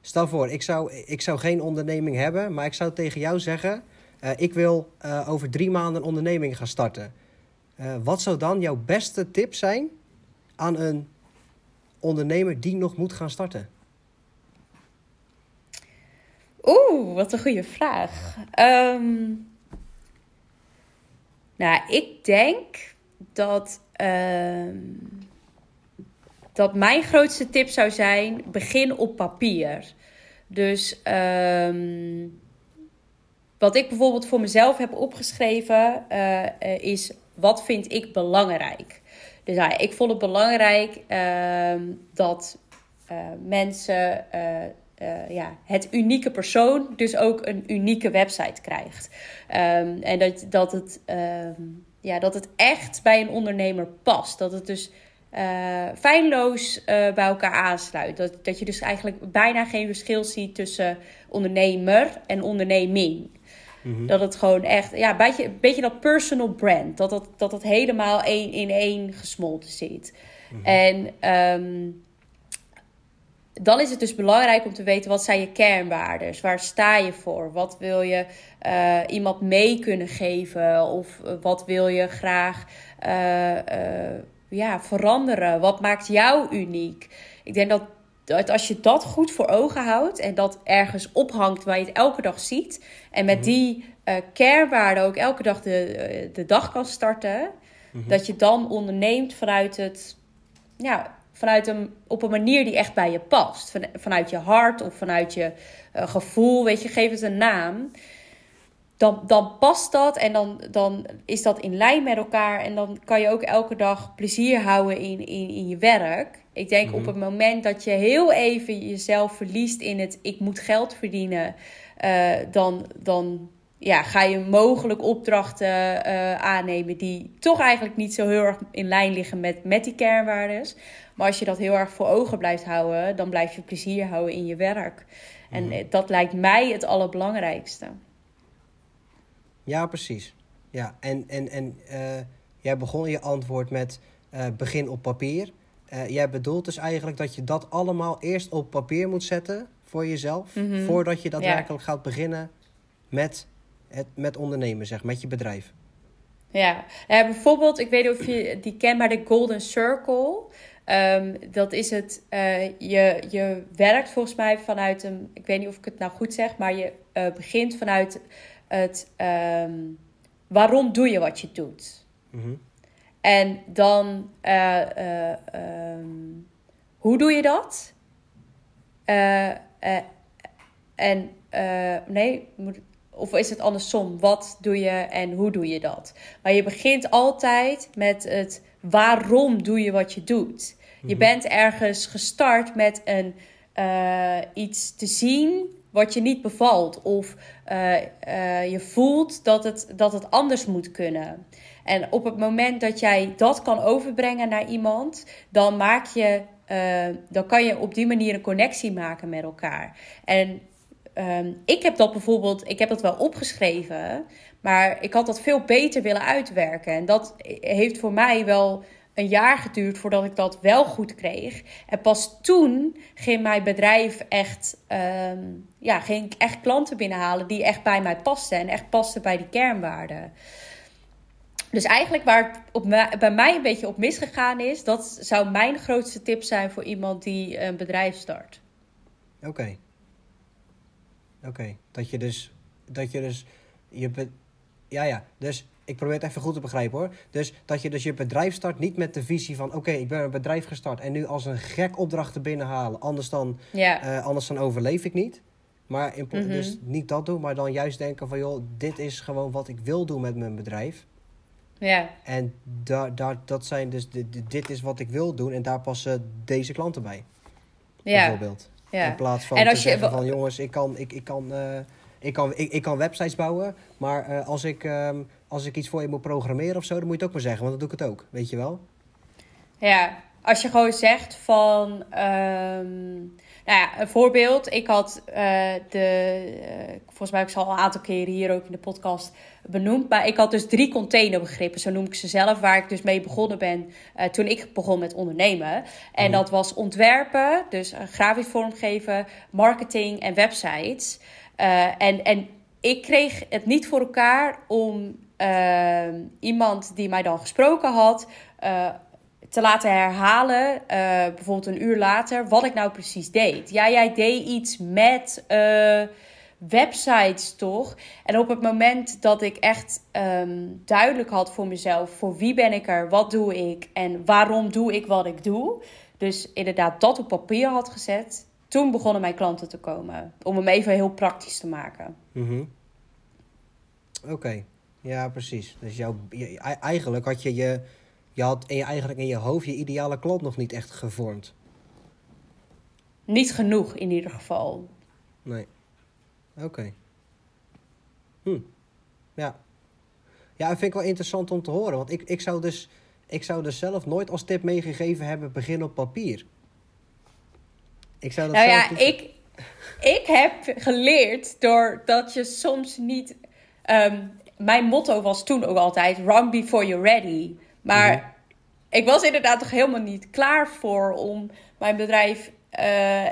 Speaker 2: stel voor, ik zou, ik zou geen onderneming hebben, maar ik zou tegen jou zeggen: uh, ik wil uh, over drie maanden een onderneming gaan starten. Uh, wat zou dan jouw beste tip zijn aan een ondernemer die nog moet gaan starten?
Speaker 1: Oeh, wat een goede vraag. Um, nou, ik denk dat Ehm, dat mijn grootste tip zou zijn: begin op papier. Dus ehm, wat ik bijvoorbeeld voor mezelf heb opgeschreven uh, is: wat vind ik belangrijk? Dus ja, ik vond het belangrijk uh, dat uh, mensen ja, het unieke persoon dus ook een unieke website krijgt. Um, en dat, dat het ja, dat het echt bij een ondernemer past. Dat het dus uh, feilloos uh, bij elkaar aansluit. Dat, dat je dus eigenlijk bijna geen verschil ziet tussen ondernemer en onderneming. Mhm. Dat het gewoon echt, ja, een beetje, een beetje dat personal brand. Dat dat, dat, dat helemaal één in één gesmolten zit. Mhm. En um, dan is het dus belangrijk om te weten wat zijn je kernwaarden. Waar sta je voor? Wat wil je uh, iemand mee kunnen geven? Of wat wil je graag ja, veranderen? Wat maakt jou uniek? Ik denk dat, dat als je dat goed voor ogen houdt en dat ergens ophangt waar je het elke dag ziet. En met mm -hmm. die kernwaarden ook elke dag de, de dag kan starten. Mm -hmm. Dat je dan onderneemt vanuit het ja, vanuit een, op een manier die echt bij je past. Van, vanuit je hart of vanuit je uh, gevoel, weet je, geef het een naam. Dan, dan past dat en dan, dan is dat in lijn met elkaar. En dan kan je ook elke dag plezier houden in, in, in je werk. Ik denk mm -hmm. op het moment dat je heel even jezelf verliest in het ik moet geld verdienen, uh, dan, dan ja, ga je mogelijk opdrachten uh, aannemen die toch eigenlijk niet zo heel erg in lijn liggen met, met die kernwaarden. Maar als je dat heel erg voor ogen blijft houden, dan blijf je plezier houden in je werk. En mm. dat lijkt mij het allerbelangrijkste.
Speaker 2: Ja, precies. Ja, en, en, en uh, jij begon je antwoord met uh, begin op papier. Uh, jij bedoelt dus eigenlijk dat je dat allemaal eerst op papier moet zetten voor jezelf, mm -hmm. voordat je daadwerkelijk ja. gaat beginnen met, het, met ondernemen, zeg, met je bedrijf.
Speaker 1: Ja. bijvoorbeeld, ik weet niet of je die kent, maar de Golden Circle. Um, dat is het, uh, je, je werkt volgens mij vanuit een, ik weet niet of ik het nou goed zeg, maar je uh, begint vanuit het um, waarom doe je wat je doet. Mm -hmm. En dan, uh, um, hoe doe je dat? en nee, of is het andersom? Wat doe je en hoe doe je dat? Maar je begint altijd met het waarom doe je wat je doet. Je mhm. bent ergens gestart met een, uh, iets te zien wat je niet bevalt. Of je voelt dat het, dat het anders moet kunnen. En op het moment dat jij dat kan overbrengen naar iemand, dan maak je. dan kan je op die manier een connectie maken met elkaar. En Ehm, ik heb dat bijvoorbeeld, ik heb dat wel opgeschreven, maar ik had dat veel beter willen uitwerken. En dat heeft voor mij wel een jaar geduurd voordat ik dat wel goed kreeg. En pas toen ging mijn bedrijf echt, um, ja, ging ik echt klanten binnenhalen die echt bij mij pasten en echt pasten bij die kernwaarden. Dus eigenlijk waar het op bij mij een beetje op misgegaan is, dat zou mijn grootste tip zijn voor iemand die een bedrijf start.
Speaker 2: Oké. Oké, dat je dus, dat je dus, je ja ja, dus ik probeer het even goed te begrijpen hoor. Dus dat je dus je bedrijf start niet met de visie van, oké, ik ben een bedrijf gestart en nu als een gek opdrachten binnenhalen, anders dan, uh, anders dan overleef ik niet. Maar in, mm dus niet dat doen, maar dan juist denken van, joh, dit is gewoon wat ik wil doen met mijn bedrijf.
Speaker 1: Ja.
Speaker 2: En daar, daar, dat zijn dus, dit is wat ik wil doen en daar passen deze klanten bij. Ja. Bijvoorbeeld. Ja. In plaats van te zeggen van jongens, ik kan, ik, ik kan, uh, ik kan, ik, ik kan websites bouwen. Maar uh, als, ik, um, als ik iets voor je moet programmeren of zo, dan moet je het ook maar zeggen. Want dan doe ik het ook, weet je wel?
Speaker 1: Ja, als je gewoon zegt van... Um, nou ja, een voorbeeld. Ik had uh, de... Uh, volgens mij heb ik ze al een aantal keren hier ook in de podcast benoemd. Maar ik had dus drie containerbegrippen, zo noem ik ze zelf, waar ik dus mee begonnen ben uh, toen ik begon met ondernemen. En mhm. dat was ontwerpen, dus grafisch vormgeven, marketing en websites. en, en ik kreeg het niet voor elkaar om iemand die mij dan gesproken had te laten herhalen, uh, bijvoorbeeld een uur later, wat ik nou precies deed. Ja, jij deed iets met uh, websites, toch? En op het moment dat ik echt um, duidelijk had voor mezelf, voor wie ben ik er, wat doe ik en waarom doe ik wat ik doe. Dus inderdaad dat op papier had gezet. Toen begonnen mijn klanten te komen. Om hem even heel praktisch te maken.
Speaker 2: Mm Oké, ja precies. Dus jouw, eigenlijk had je je je had je eigenlijk in je hoofd je ideale klant nog niet echt gevormd.
Speaker 1: Niet genoeg in ieder geval.
Speaker 2: Nee. Oké. Hm. Ja. Ja, dat vind ik wel interessant om te horen. Want ik, ik, zou dus, ik zou dus zelf nooit als tip meegegeven hebben: begin op papier.
Speaker 1: Ik zou dat nou ja, ik, ik heb geleerd doordat je soms niet. Ehm, mijn motto was toen ook altijd: run before you're ready. Maar mhm. ik was inderdaad toch helemaal niet klaar voor om mijn bedrijf uh,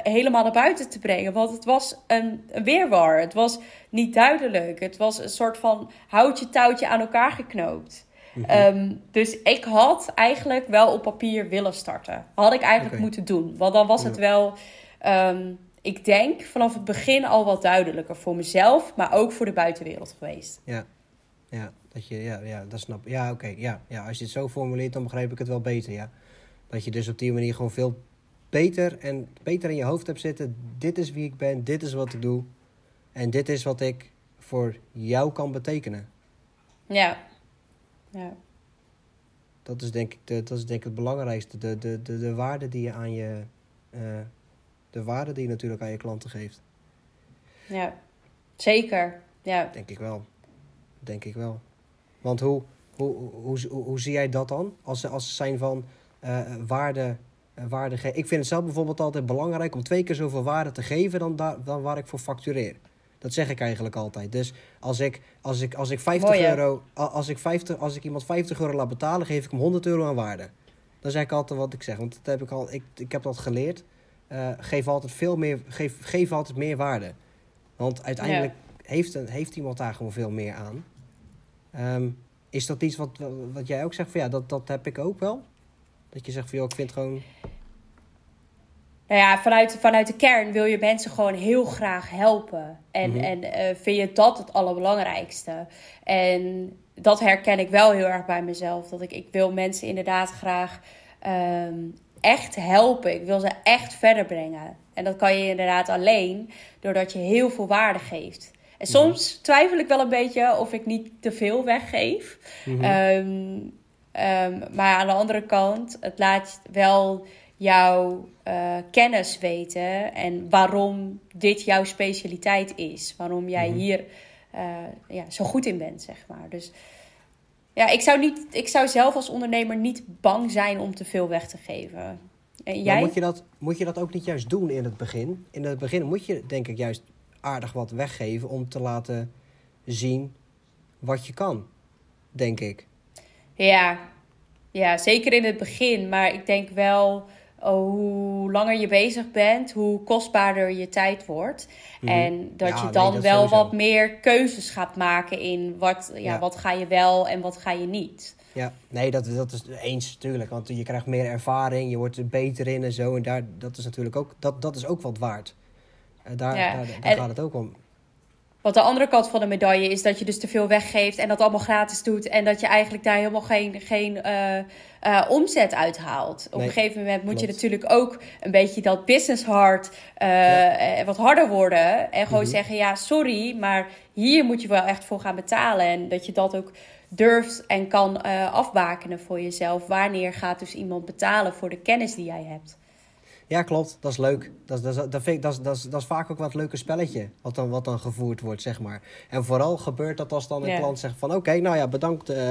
Speaker 1: helemaal naar buiten te brengen. Want het was een, een, weerwar. Het was niet duidelijk. Het was een soort van houtje touwtje aan elkaar geknoopt. Mhm. Ehm, dus ik had eigenlijk wel op papier willen starten. Had ik eigenlijk moeten doen. Want dan was het wel, um, ik denk, vanaf het begin al wat duidelijker voor mezelf, maar ook voor de buitenwereld geweest.
Speaker 2: Ja, ja. Dat je, ja, ja, dat snap Ja, oké, ja, ja. Als je het zo formuleert, dan begrijp ik het wel beter, ja. Dat je dus op die manier gewoon veel beter en beter in je hoofd hebt zitten. Dit is wie ik ben, dit is wat ik doe. En dit is wat ik voor jou kan betekenen.
Speaker 1: Ja. Ja.
Speaker 2: Dat is denk ik, de, dat is denk ik het belangrijkste. De, de, de, de waarde die je aan je... Uh, de waarde die je natuurlijk aan je klanten geeft.
Speaker 1: Ja, zeker. Ja.
Speaker 2: Denk ik wel. Denk ik wel. Want hoe, hoe, hoe, hoe, hoe zie jij dat dan? Als, als zijn van uh, waarde, uh, waarde Ik vind het zelf bijvoorbeeld altijd belangrijk om twee keer zoveel waarde te geven dan, daar, dan waar ik voor factureer. Dat zeg ik eigenlijk altijd. Dus als ik, als ik, als ik 50 euro, als ik, 50, als ik iemand 50 euro laat betalen, geef ik hem 100 euro aan waarde. Dan zeg ik altijd wat ik zeg. Want dat heb ik al, ik, ik heb dat geleerd. Uh, geef altijd veel meer, geef, geef altijd meer waarde. Want uiteindelijk heeft, heeft iemand daar gewoon veel meer aan. Um, is dat iets wat, wat jij ook zegt van ja, dat, dat heb ik ook wel? Dat je zegt van joh, ik vind gewoon.
Speaker 1: Nou ja, vanuit, vanuit de kern wil je mensen gewoon heel graag helpen. En, mhm. en uh, vind je dat het allerbelangrijkste. En dat herken ik wel heel erg bij mezelf. Dat ik, ik wil mensen inderdaad graag um, echt helpen. Ik wil ze echt verder brengen. En dat kan je inderdaad alleen doordat je heel veel waarde geeft. En soms twijfel ik wel een beetje of ik niet te veel weggeef. Mhm. Ehm, ehm, maar aan de andere kant, het laat wel jouw uh, kennis weten en waarom dit jouw specialiteit is. Waarom jij mhm. hier uh, ja, zo goed in bent, zeg maar. Dus ja, ik zou, niet, ik zou zelf als ondernemer niet bang zijn om te veel weg te geven. En jij?
Speaker 2: moet, je dat, moet je dat ook niet juist doen in het begin? In het begin moet je denk ik juist aardig wat weggeven om te laten zien wat je kan, denk ik.
Speaker 1: Ja, ja zeker in het begin. Maar ik denk wel Oh, hoe langer je bezig bent, hoe kostbaarder je tijd wordt. Mhm. En dat je dan wel wat meer keuzes gaat maken in wat, ja, wat ga je wel en wat ga je niet.
Speaker 2: Ja, nee, dat, dat is eens natuurlijk. Want je krijgt meer ervaring, je wordt er beter in en zo. En daar, dat is natuurlijk ook, dat, dat is ook wat waard. Uh, daar, daar, daar gaat het ook om.
Speaker 1: Wat de andere kant van de medaille is dat je dus te veel weggeeft en dat allemaal gratis doet. En dat je eigenlijk daar helemaal geen, geen uh, uh, omzet uithaalt. Op een gegeven moment moet je natuurlijk ook een beetje dat business hard uh, wat harder worden. En gewoon mhm. zeggen, ja, sorry, maar hier moet je wel echt voor gaan betalen. En dat je dat ook durft en kan afbakenen voor jezelf. Wanneer gaat dus iemand betalen voor de kennis die jij hebt?
Speaker 2: Ja, klopt. Dat is leuk. Dat, dat, dat, vind ik, dat, dat, dat is vaak ook wat leuke spelletje wat dan, wat dan gevoerd wordt, zeg maar. En vooral gebeurt dat als dan een klant zegt van... oké, nou ja, bedankt, uh,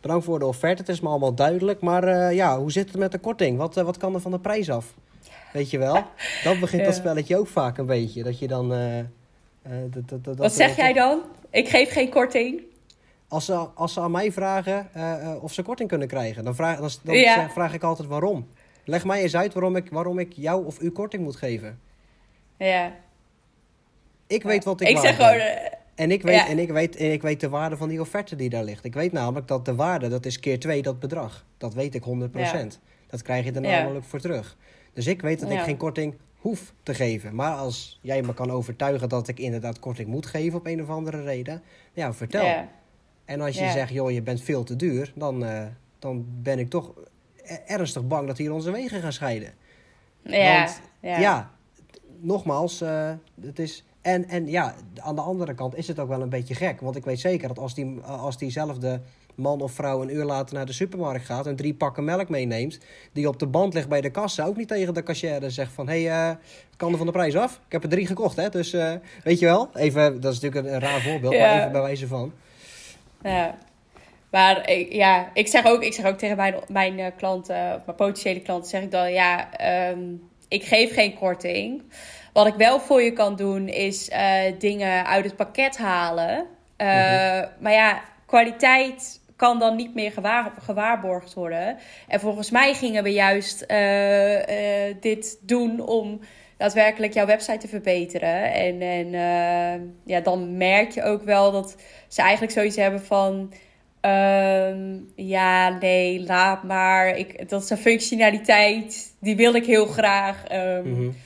Speaker 2: bedankt voor de offerte. Het is me allemaal duidelijk. Maar uh, ja, hoe zit het met de korting? Wat, uh, wat kan er van de prijs af? Weet je wel? Dan begint dat spelletje ook vaak een beetje. Dat je dan...
Speaker 1: Dat, dat, wat zeg jij dan? Ik geef geen korting.
Speaker 2: Als ze, als ze aan mij vragen of ze korting kunnen krijgen... dan, vraag, dan, dan vraag ik altijd waarom. Leg mij eens uit waarom ik, waarom ik jou of u korting moet geven.
Speaker 1: Ja.
Speaker 2: Ik weet wat ik, ik zeg gewoon, eh, en ik, weet, en, ik weet, en ik weet de waarde van die offerte die daar ligt. Ik weet namelijk dat de waarde, dat is keer twee dat bedrag. Dat weet ik 100%. Dat krijg je er namelijk voor terug. Dus ik weet dat ik geen korting hoef te geven. Maar als jij me kan overtuigen dat ik inderdaad korting moet geven op een of andere reden, ja, vertel. En als je zegt, joh, je bent veel te duur, dan, uh, dan ben ik toch ernstig bang dat hier onze wegen gaan scheiden.
Speaker 1: Ja, Want, ja.
Speaker 2: ja nogmaals, uh, het is. En, en ja, aan de andere kant is het ook wel een beetje gek. Want ik weet zeker dat als, die, als diezelfde man of vrouw een uur later naar de supermarkt gaat en drie pakken melk meeneemt, die op de band ligt bij de kassa, ook niet tegen de cashier zegt van hé, hey, uh, kan er van de prijs af? Ik heb er drie gekocht, hè? Dus uh, weet je wel, even, dat is natuurlijk een, raar voorbeeld, maar even bij wijze van.
Speaker 1: Ja. Maar ja, ik zeg ook, ik zeg ook tegen mijn, mijn uh, klanten, of mijn potentiële klanten, zeg ik dan ja, ehm, ik geef geen korting. Wat ik wel voor je kan doen, is uh, dingen uit het pakket halen. Uh, Maar ja, kwaliteit kan dan niet meer gewaar, gewaarborgd worden. En volgens mij gingen we juist dit doen om daadwerkelijk jouw website te verbeteren. En, en ja, dan merk je ook wel dat ze eigenlijk zoiets hebben van Um, ja, nee, laat maar. Ik, dat is een functionaliteit. Die wil ik heel graag. Um,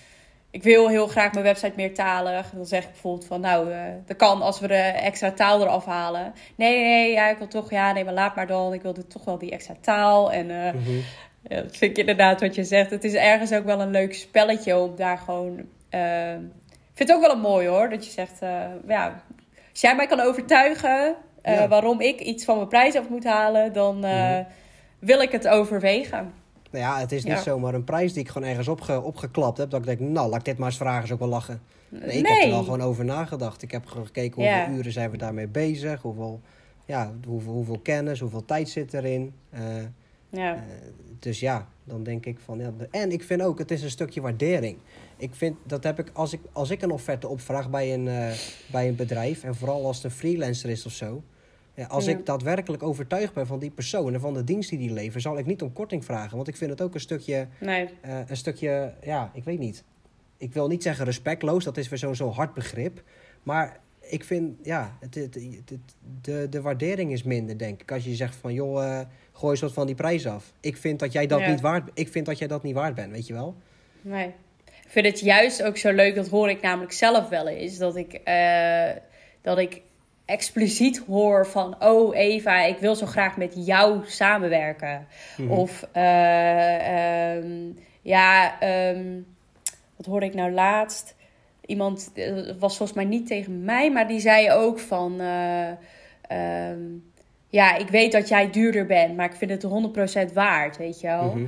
Speaker 1: Ik wil heel graag mijn website meertalig. Dan zeg ik bijvoorbeeld van, nou, uh, dat kan als we de extra taal eraf halen. Nee, nee, ja, ik wil toch, ja, nee, maar laat maar dan. Ik wil toch wel die extra taal. En uh, ja, dat vind ik inderdaad wat je zegt. Het is ergens ook wel een leuk spelletje om daar gewoon... Uh, ik vind het ook wel een mooi hoor, dat je zegt, uh, ja, als jij mij kan overtuigen uh, waarom ik iets van mijn prijs af moet halen, dan uh, mm wil ik het overwegen.
Speaker 2: Nou ja, het is niet zomaar een prijs die ik gewoon ergens opge opgeklapt heb. Dat ik denk, nou, laat ik dit maar eens vragen, is ook wel lachen. Nee, ik heb er wel gewoon over nagedacht. Ik heb gekeken hoeveel uren zijn we daarmee bezig. Hoeveel, ja, hoeveel, hoeveel kennis, hoeveel tijd zit erin. Uh, ja. dus ja, dan denk ik van... Ja, en ik vind ook, het is een stukje waardering. Ik vind, dat heb ik, als ik, als ik een offerte opvraag bij een, bij een bedrijf... en vooral als het een freelancer is of zo... Ja, als ik daadwerkelijk overtuigd ben van die persoon en van de dienst die die levert, zal ik niet om korting vragen. Want ik vind het ook een stukje,
Speaker 1: nee.
Speaker 2: uh, een stukje, ja, ik weet niet. Ik wil niet zeggen respectloos, dat is weer zo'n zo hard begrip. Maar ik vind, ja, het, het, de, de waardering is minder, denk ik. Als je zegt van, joh, uh, gooi eens wat van die prijs af. Ik vind dat jij dat, niet, waard, ik vind dat jij dat niet waard bent, weet je wel?
Speaker 1: Nee. Ik vind het juist ook zo leuk, dat hoor ik namelijk zelf wel eens, dat ik, uh, dat ik expliciet hoor van: Oh, Eva, ik wil zo graag met jou samenwerken. Mhm. Of uh, um, ja, um, wat hoorde ik nou laatst? Iemand uh, was volgens mij niet tegen mij, maar die zei ook van: uh, Ja, ik weet dat jij duurder bent, maar ik vind het 100% waard, weet je wel. Mhm.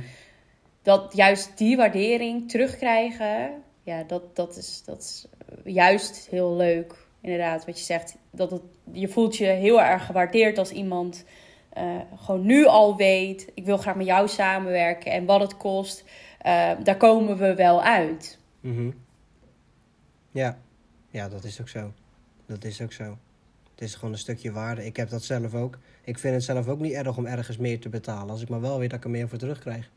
Speaker 1: dat juist die waardering terugkrijgen, ja, dat, dat, is, dat is juist heel leuk. Inderdaad, wat je zegt, dat het, je voelt je heel erg gewaardeerd als iemand uh, gewoon nu al weet, ik wil graag met jou samenwerken en wat het kost, uh, daar komen we wel uit.
Speaker 2: Mm Ja. ja, dat is ook zo. Dat is ook zo. Het is gewoon een stukje waarde. Ik heb dat zelf ook. Ik vind het zelf ook niet erg om ergens meer te betalen. Als ik maar wel weet dat ik er meer voor terugkrijg.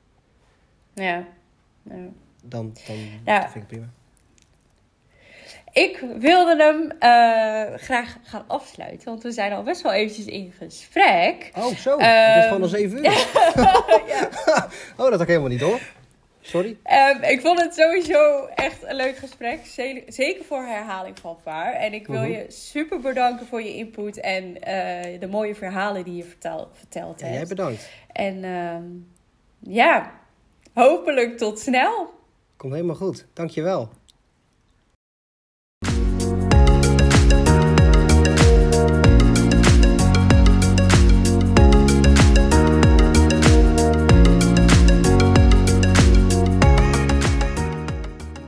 Speaker 1: Ja. ja.
Speaker 2: Dan, dan ja. vind ik prima.
Speaker 1: Ik wilde hem uh, graag gaan afsluiten, want we zijn al best wel eventjes in gesprek.
Speaker 2: Oh, zo. Um, het is gewoon al zeven uur. ja. oh, dat had ik helemaal niet door. Sorry.
Speaker 1: Um, ik vond het sowieso echt een leuk gesprek. Zeker voor herhaling van waar. En ik wil mhm. je super bedanken voor je input en uh, de mooie verhalen die je vertel, verteld hebt.
Speaker 2: Jij bedankt.
Speaker 1: En um, ja, hopelijk tot snel.
Speaker 2: Komt helemaal goed. Dankjewel.